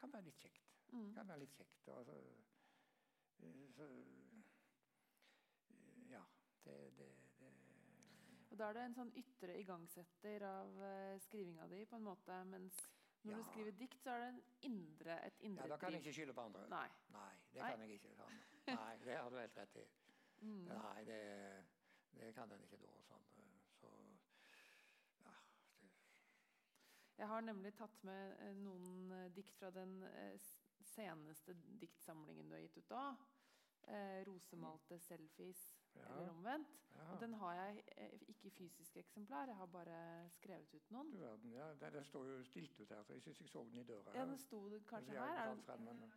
kan være litt kjekt. Det Mm. kan være litt kjekt. Og, så, så, eh, ja. Det, det, det Og da er det en sånn ytre igangsetter av uh, skrivinga di, på en måte, mens når Ja. du skriver dikt, så er det en indre, et indre Ja, da kan jeg ikke skylde på andre. Nei. Nei, det Nei. kan jeg ikke. Nei, det har du helt rett i. Mm. Nei, det, det kan den ikke da. Sånn. Så ja, det, Jeg har nemlig tatt med eh, noen eh, dikt fra den eh, seneste diktsamlingen du har gitt ut da. Eh, 'Rosemalte selfies', Ja. eller omvendt. ja. Og den har jeg eh, ikke i fysisk eksemplar, jeg har bare skrevet ut noen. Du verden, ja, den, den står jo stilt ut her, så jeg syns jeg så den i døra. Ja, den sto kanskje her. Er den,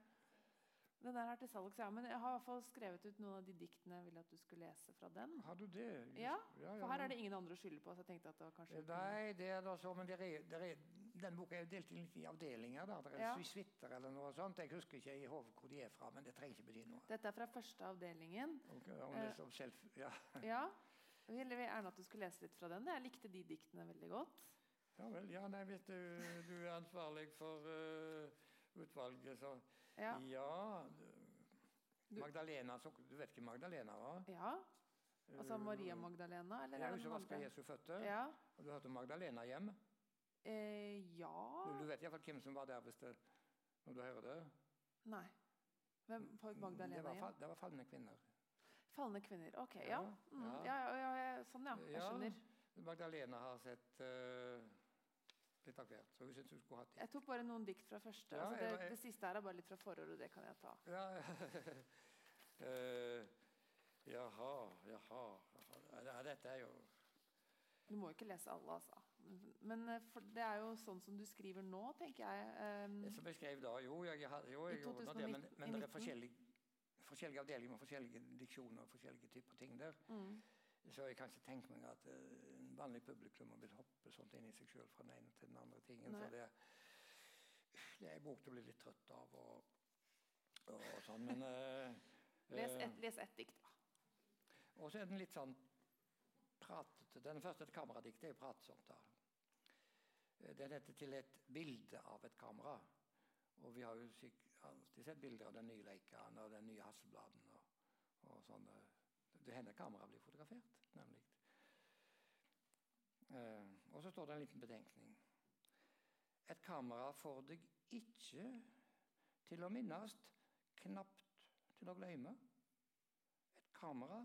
den der er til salgs, ja. Men jeg har i hvert fall skrevet ut noen av de diktene jeg ville at du skulle lese fra den. har du det? Just- Ja, ja, For her er det ingen andre å skylde på, så jeg tenkte at det var kanskje Nei, det er da så, men det er, det er, den boka er jo delt inn i avdelinger. da. Det er Ja. suiter eller noe sånt. Jeg husker ikke i hodet hvor de er fra, men det trenger ikke bety noe. Dette er fra første avdelingen. Okay, om Eh. det er som selv, ja. Ja. Jeg ville gjerne at du skulle lese litt fra den. Jeg likte de diktene veldig godt. ja vel. Ja, nei, vet du, du er ansvarlig for uh, utvalget, så Ja. Ja. Magdalena, så, du vet hvem Magdalena var? ja. Altså Maria Magdalena, eller Ja, hun det som vasker? Jesu føtter. Ja. Har du hørt om Magdalena hjem? Eh, ja Du, du vet iallfall hvem som var der hvis det, når du hører det? Nei. Hvem på det Magdalena var, hjem? det var falne kvinner. Falne kvinner. Ok, ja. Ja, Mm, ja. Sånn, ja. Jeg skjønner. Magdalena har sett eh, litt av hvert, så hun skulle hatt Jeg tok bare noen dikt fra første. Ja, altså jeg det, var- det siste her er bare litt fra forordet, det kan jeg ta. Ja, uh, jaha, jaha, jaha. Dette er jo Du må jo ikke lese alle, altså. Men- eh, for det er jo sånn som du skriver nå, tenker jeg. Um, Det som jeg skrev da Jo, jeg, har- jo, jeg I gjorde nå det, men, men det er forskjellige, forskjellige avdelinger med forskjellige diksjoner og forskjellige typer ting der. mm, Så jeg kan ikke tenke meg at en vanlig publikum og vil hoppe sånt inn i seg sjøl fra den ene til den andre tingen. Nei. Så det, det er en bok du blir litt trøtt av og, og sånn. Men Uh, les, eh, ett, les et dikt, da. Og så er den litt sånn pratete. Den første et kameradikt er jo pratsomt. da. Eh, Den heter 'Til et bilde av et kamera'. Og vi har jo alltid sett bilder av den nye Leikaen og den nye Hasselbladen. Og, og sånn. eh, Det hender kamera blir fotografert, nemlig. Eh, og så står det en liten betenkning. Et kamera får deg ikke til å minnes, knapt til å glemme. Et kamera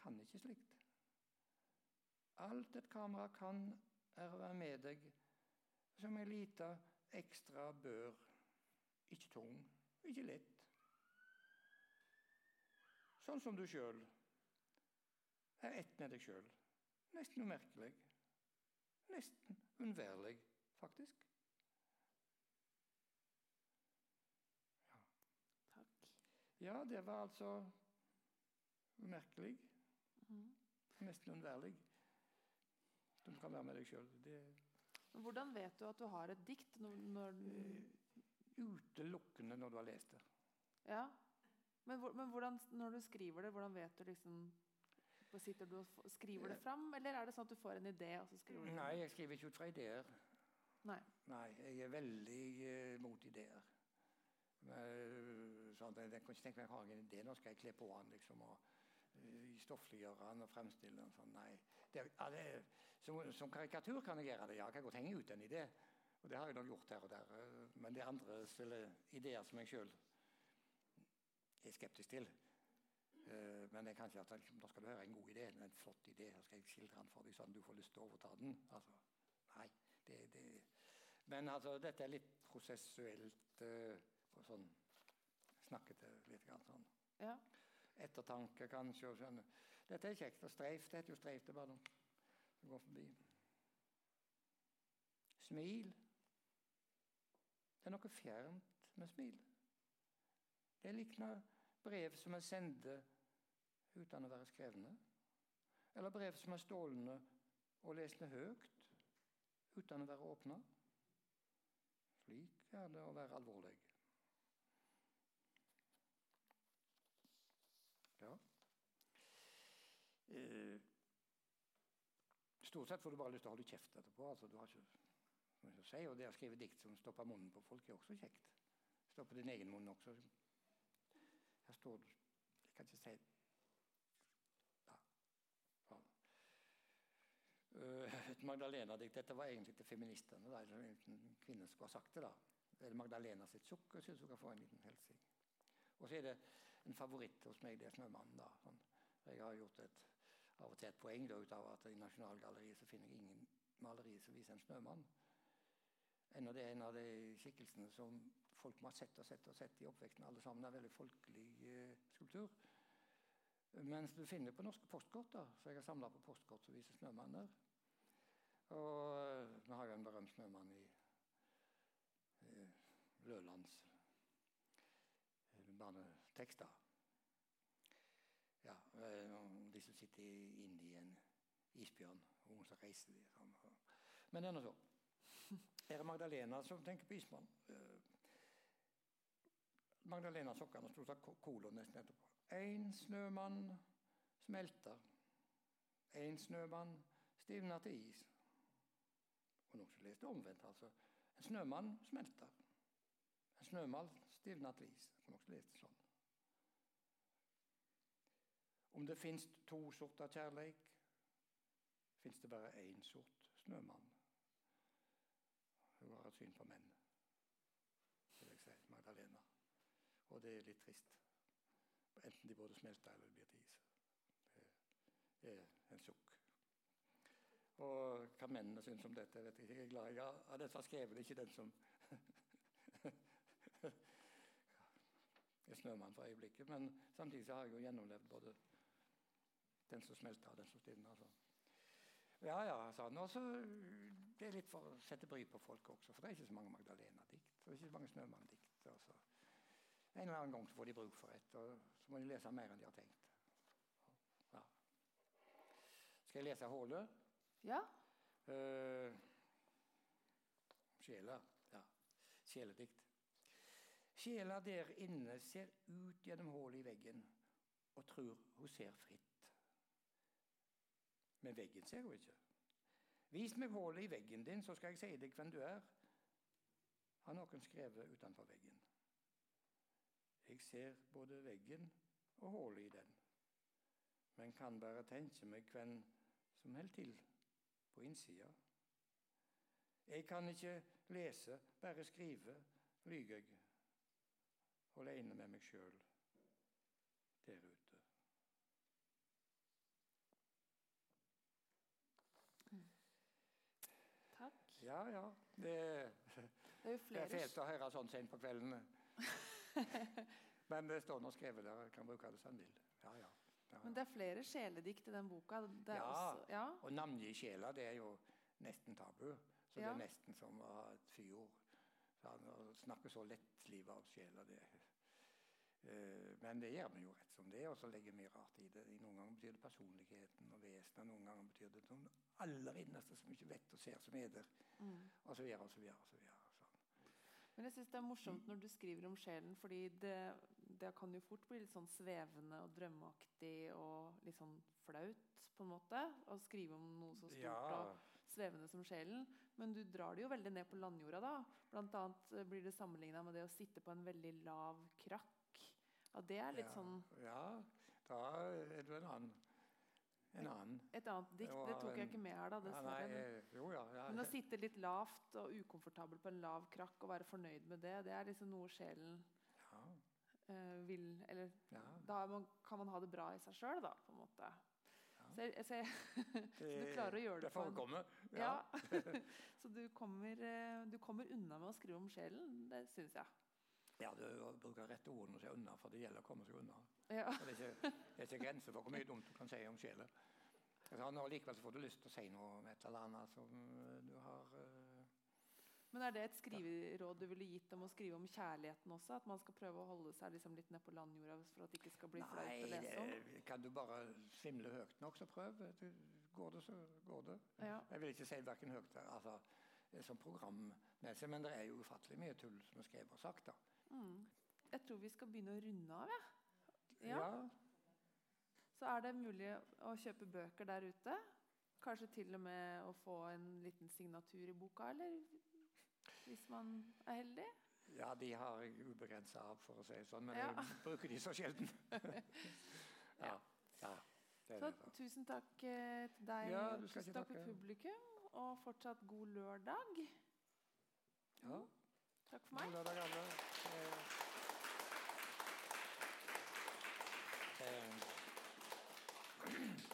kan ikke slikt. Alt et kamera kan, er å være med deg som ei lita ekstra bør. Ikke tung, ikke lett. Sånn som du sjøl er ett med deg sjøl. Nesten umerkelig. nesten unnværlig, faktisk. Takk. Ja, det var altså umerkelig. Mm. Nesten unnværlig. Du kan være med deg sjøl. Hvordan vet du at du har et dikt når, når Utelukkende når du har lest det. Ja. Men, men hvordan, når du skriver det, hvordan vet du liksom Sitter du og skriver det fram, eller er det sånn at du får en idé, og så skriver du det Nei, jeg skriver ikke ut fra ideer. Nei. Nei, jeg er veldig eh, mot ideer. Men, eh, sånn, jeg, jeg kan ikke tenke meg jeg har en idé, nå skal jeg kle på den liksom, og uh, stoffliggjøre den og fremstille den. Sånn. Nei. Det, er- som, som karikatur kan jeg gjøre det. Ja, jeg kan godt henge ut en idé. Og det har jeg nok gjort her og der. eh, Men det er andre ideer som jeg sjøl er skeptisk til. Eh, Men jeg kan ikke at liksom, da skal du høre en god idé, en flott idé, så skal jeg skildre den for deg sånn du får lyst til å overta den. Altså, nei, det, det. Men altså, dette er litt prosessuelt uh, sånn snakkete litt grann sånn. Ja. Ettertanke kanskje og sånn. Dette er kjekt. Og streif, det heter jo streif, det er bare noe som går forbi. Smil. Det er noe fjernt med smil. Det likner brev som er sendte uten å være skrevne. Eller brev som er stålne og lesne høyt uten å være åpna. Slik er det å være alvorlig. Ja. Eh, stort sett får du bare lyst til å holde kjeft etterpå. altså Du har ikke mye å si. Og det å skrive dikt som stopper munnen på folk, er også kjekt. Stopper din egen munn også. Her står det Jeg kan ikke si ja. Ja. Eh, Et Magdalena-dikt. Dette var egentlig til feministene. Da. eller En kvinne som har sagt det. da. Det er Magdalena sitt sukk. Jeg syns hun kan få en liten hilsing. Og så er det en favoritt hos meg, det er 'Snømannen'. da. Sånn. Jeg har gjort et, av og til et poeng da, ut av at i Nasjonalgalleriet så finner jeg ingen maleri som viser en snømann. Ennå det er en av de skikkelsene som folk må ha sett og sett og sett i oppveksten. Alle sammen er veldig folkelig eh, skulptur. Mens du finner på norske postkort, da, så jeg har samla på postkort som viser snømanner. Og vi har en berømt snømann i i Lølands eh, barnetekster. Ja, eh, de som sitter inne i en isbjørn, og som reiser de. Sånn. Men det er nå så. Her er Magdalena som tenker på ismannen. Eh, Magdalena Sokkane sto av kolon nesten etterpå. En snømann smelter. En snømann stivner til is. Og noen som leste omvendt, altså. En snømann smelter. En snømann stivner til is. Jeg også leste sånn. Om det fins to sorter kjærleik, fins det bare én sort snømann. Hun har et syn på menn, vil jeg si, Magdalena. Og det er litt trist. Enten de både smelter eller blir til is. Det er en sukk. Og hva mennene syns om dette, vet jeg ikke. Jeg er glad ja, dette skrevet, ikke den som Jeg snør meg for øyeblikket. Men samtidig har jeg jo gjennomlevd både den som smelter og den som stivner. Altså. Ja, ja, sa han. Og så Det er litt for å sette bry på folk også, for det er ikke så mange Magdalena-dikt. Og ikke så mange Snømann-dikt. Altså. En eller annen gang så får de bruk for et, og så må de lese mer enn de har tenkt. Ja. Skal jeg lese Håle? Ja. Uh, sjela. Ja. Sjeledikt. Sjela der inne ser ut gjennom hullet i veggen og tror hun ser fritt. Men veggen ser hun ikke. Vis meg hullet i veggen din, så skal jeg si deg hvem du er, har noen skrevet utenfor veggen. Jeg ser både veggen og hullet i den, men kan bare tenke meg hvem som holder til på innsida. Jeg kan ikke lese, bare skrive, lyger jeg, aleine med meg sjøl der ute. Takk. Ja, ja. Det, Det er det er fælt å høre sånn sent på kvelden. Men det står nå skrevet der. Jeg kan bruke det som en vil. Ja, ja. Men det er flere sjeledikt i den boka. Det Ja. Også, ja. Og navngi sjela, det er jo nesten tabu. Så det er nesten som å ha et fyord. Å snakke så lettlivet av sjela, det eh, Men det gjør vi jo rett som det er, og så legger vi rart i det. Noen ganger betyr det personligheten og vesenet, noen ganger betyr det noen aller innerste som ikke vet og ser som er der, Mm. og så videre og så videre. Og så videre sånn. Men jeg synes det er morsomt når du skriver om sjelen, fordi det, det kan jo fort bli litt sånn svevende og drømmeaktig og litt sånn flaut, på en måte, å skrive om noe så stort Ja, og svevende som sjelen. Men du drar det jo veldig ned på landjorda, da. Blant annet eh, blir det sammenligna med det å sitte på en veldig lav krakk. Ja, det er litt ja, sånn Ja, da er du en annen. En annen. Et annet dikt, Det tok jeg ikke med her, da. Ja, nei, jo, ja, ja. Men å sitte litt lavt og ukomfortabel på en lav krakk og være fornøyd med det, det er liksom noe sjelen vil Eller ja. da man, kan man ha det bra i seg sjøl, da, på en måte. Så, jeg, så, jeg, så du klarer å gjøre det, Det på en forekommer. Ja. så du kommer, eh, du kommer unna med å skrive om sjelen, det syns jeg. Ja, du bruker rette ordene du si unna, for det gjelder å komme seg unna. Ja. Det er ikke, det er ikke grenser for hvor mye dumt du kan si om sjelen. Altså, likevel så får du lyst til å si noe om et eller annet som eh, du har eh, Men er det et skriveråd du ville gitt om å skrive om kjærligheten også? At man skal prøve å holde seg liksom litt ned på landjorda for at det ikke skal bli flaut å lese om? Nei, kan du bare svimle høyt nok, så prøv. Går det, så går det. Ja. Jeg vil ikke si verken høyt altså, eh, som programmessig, men det er jo ufattelig mye tull som er skrevet og sagt. da. Mm. Jeg tror vi skal begynne å runde av, jeg. Ja. Ja. Så er det mulig å kjøpe bøker der ute. Kanskje til og med å få en liten signatur i boka, eller hvis man er heldig. Ja, de har jeg ubegrensa av, for å si det sånn, men Ja. jeg bruker de så sjelden. ja. ja. Det Så det. da. tusen takk eh, til deg, Ja, tusen takk til publikum, og fortsatt god lørdag. Ja. Takk for meg. God lørdag, alle. Eh, eh,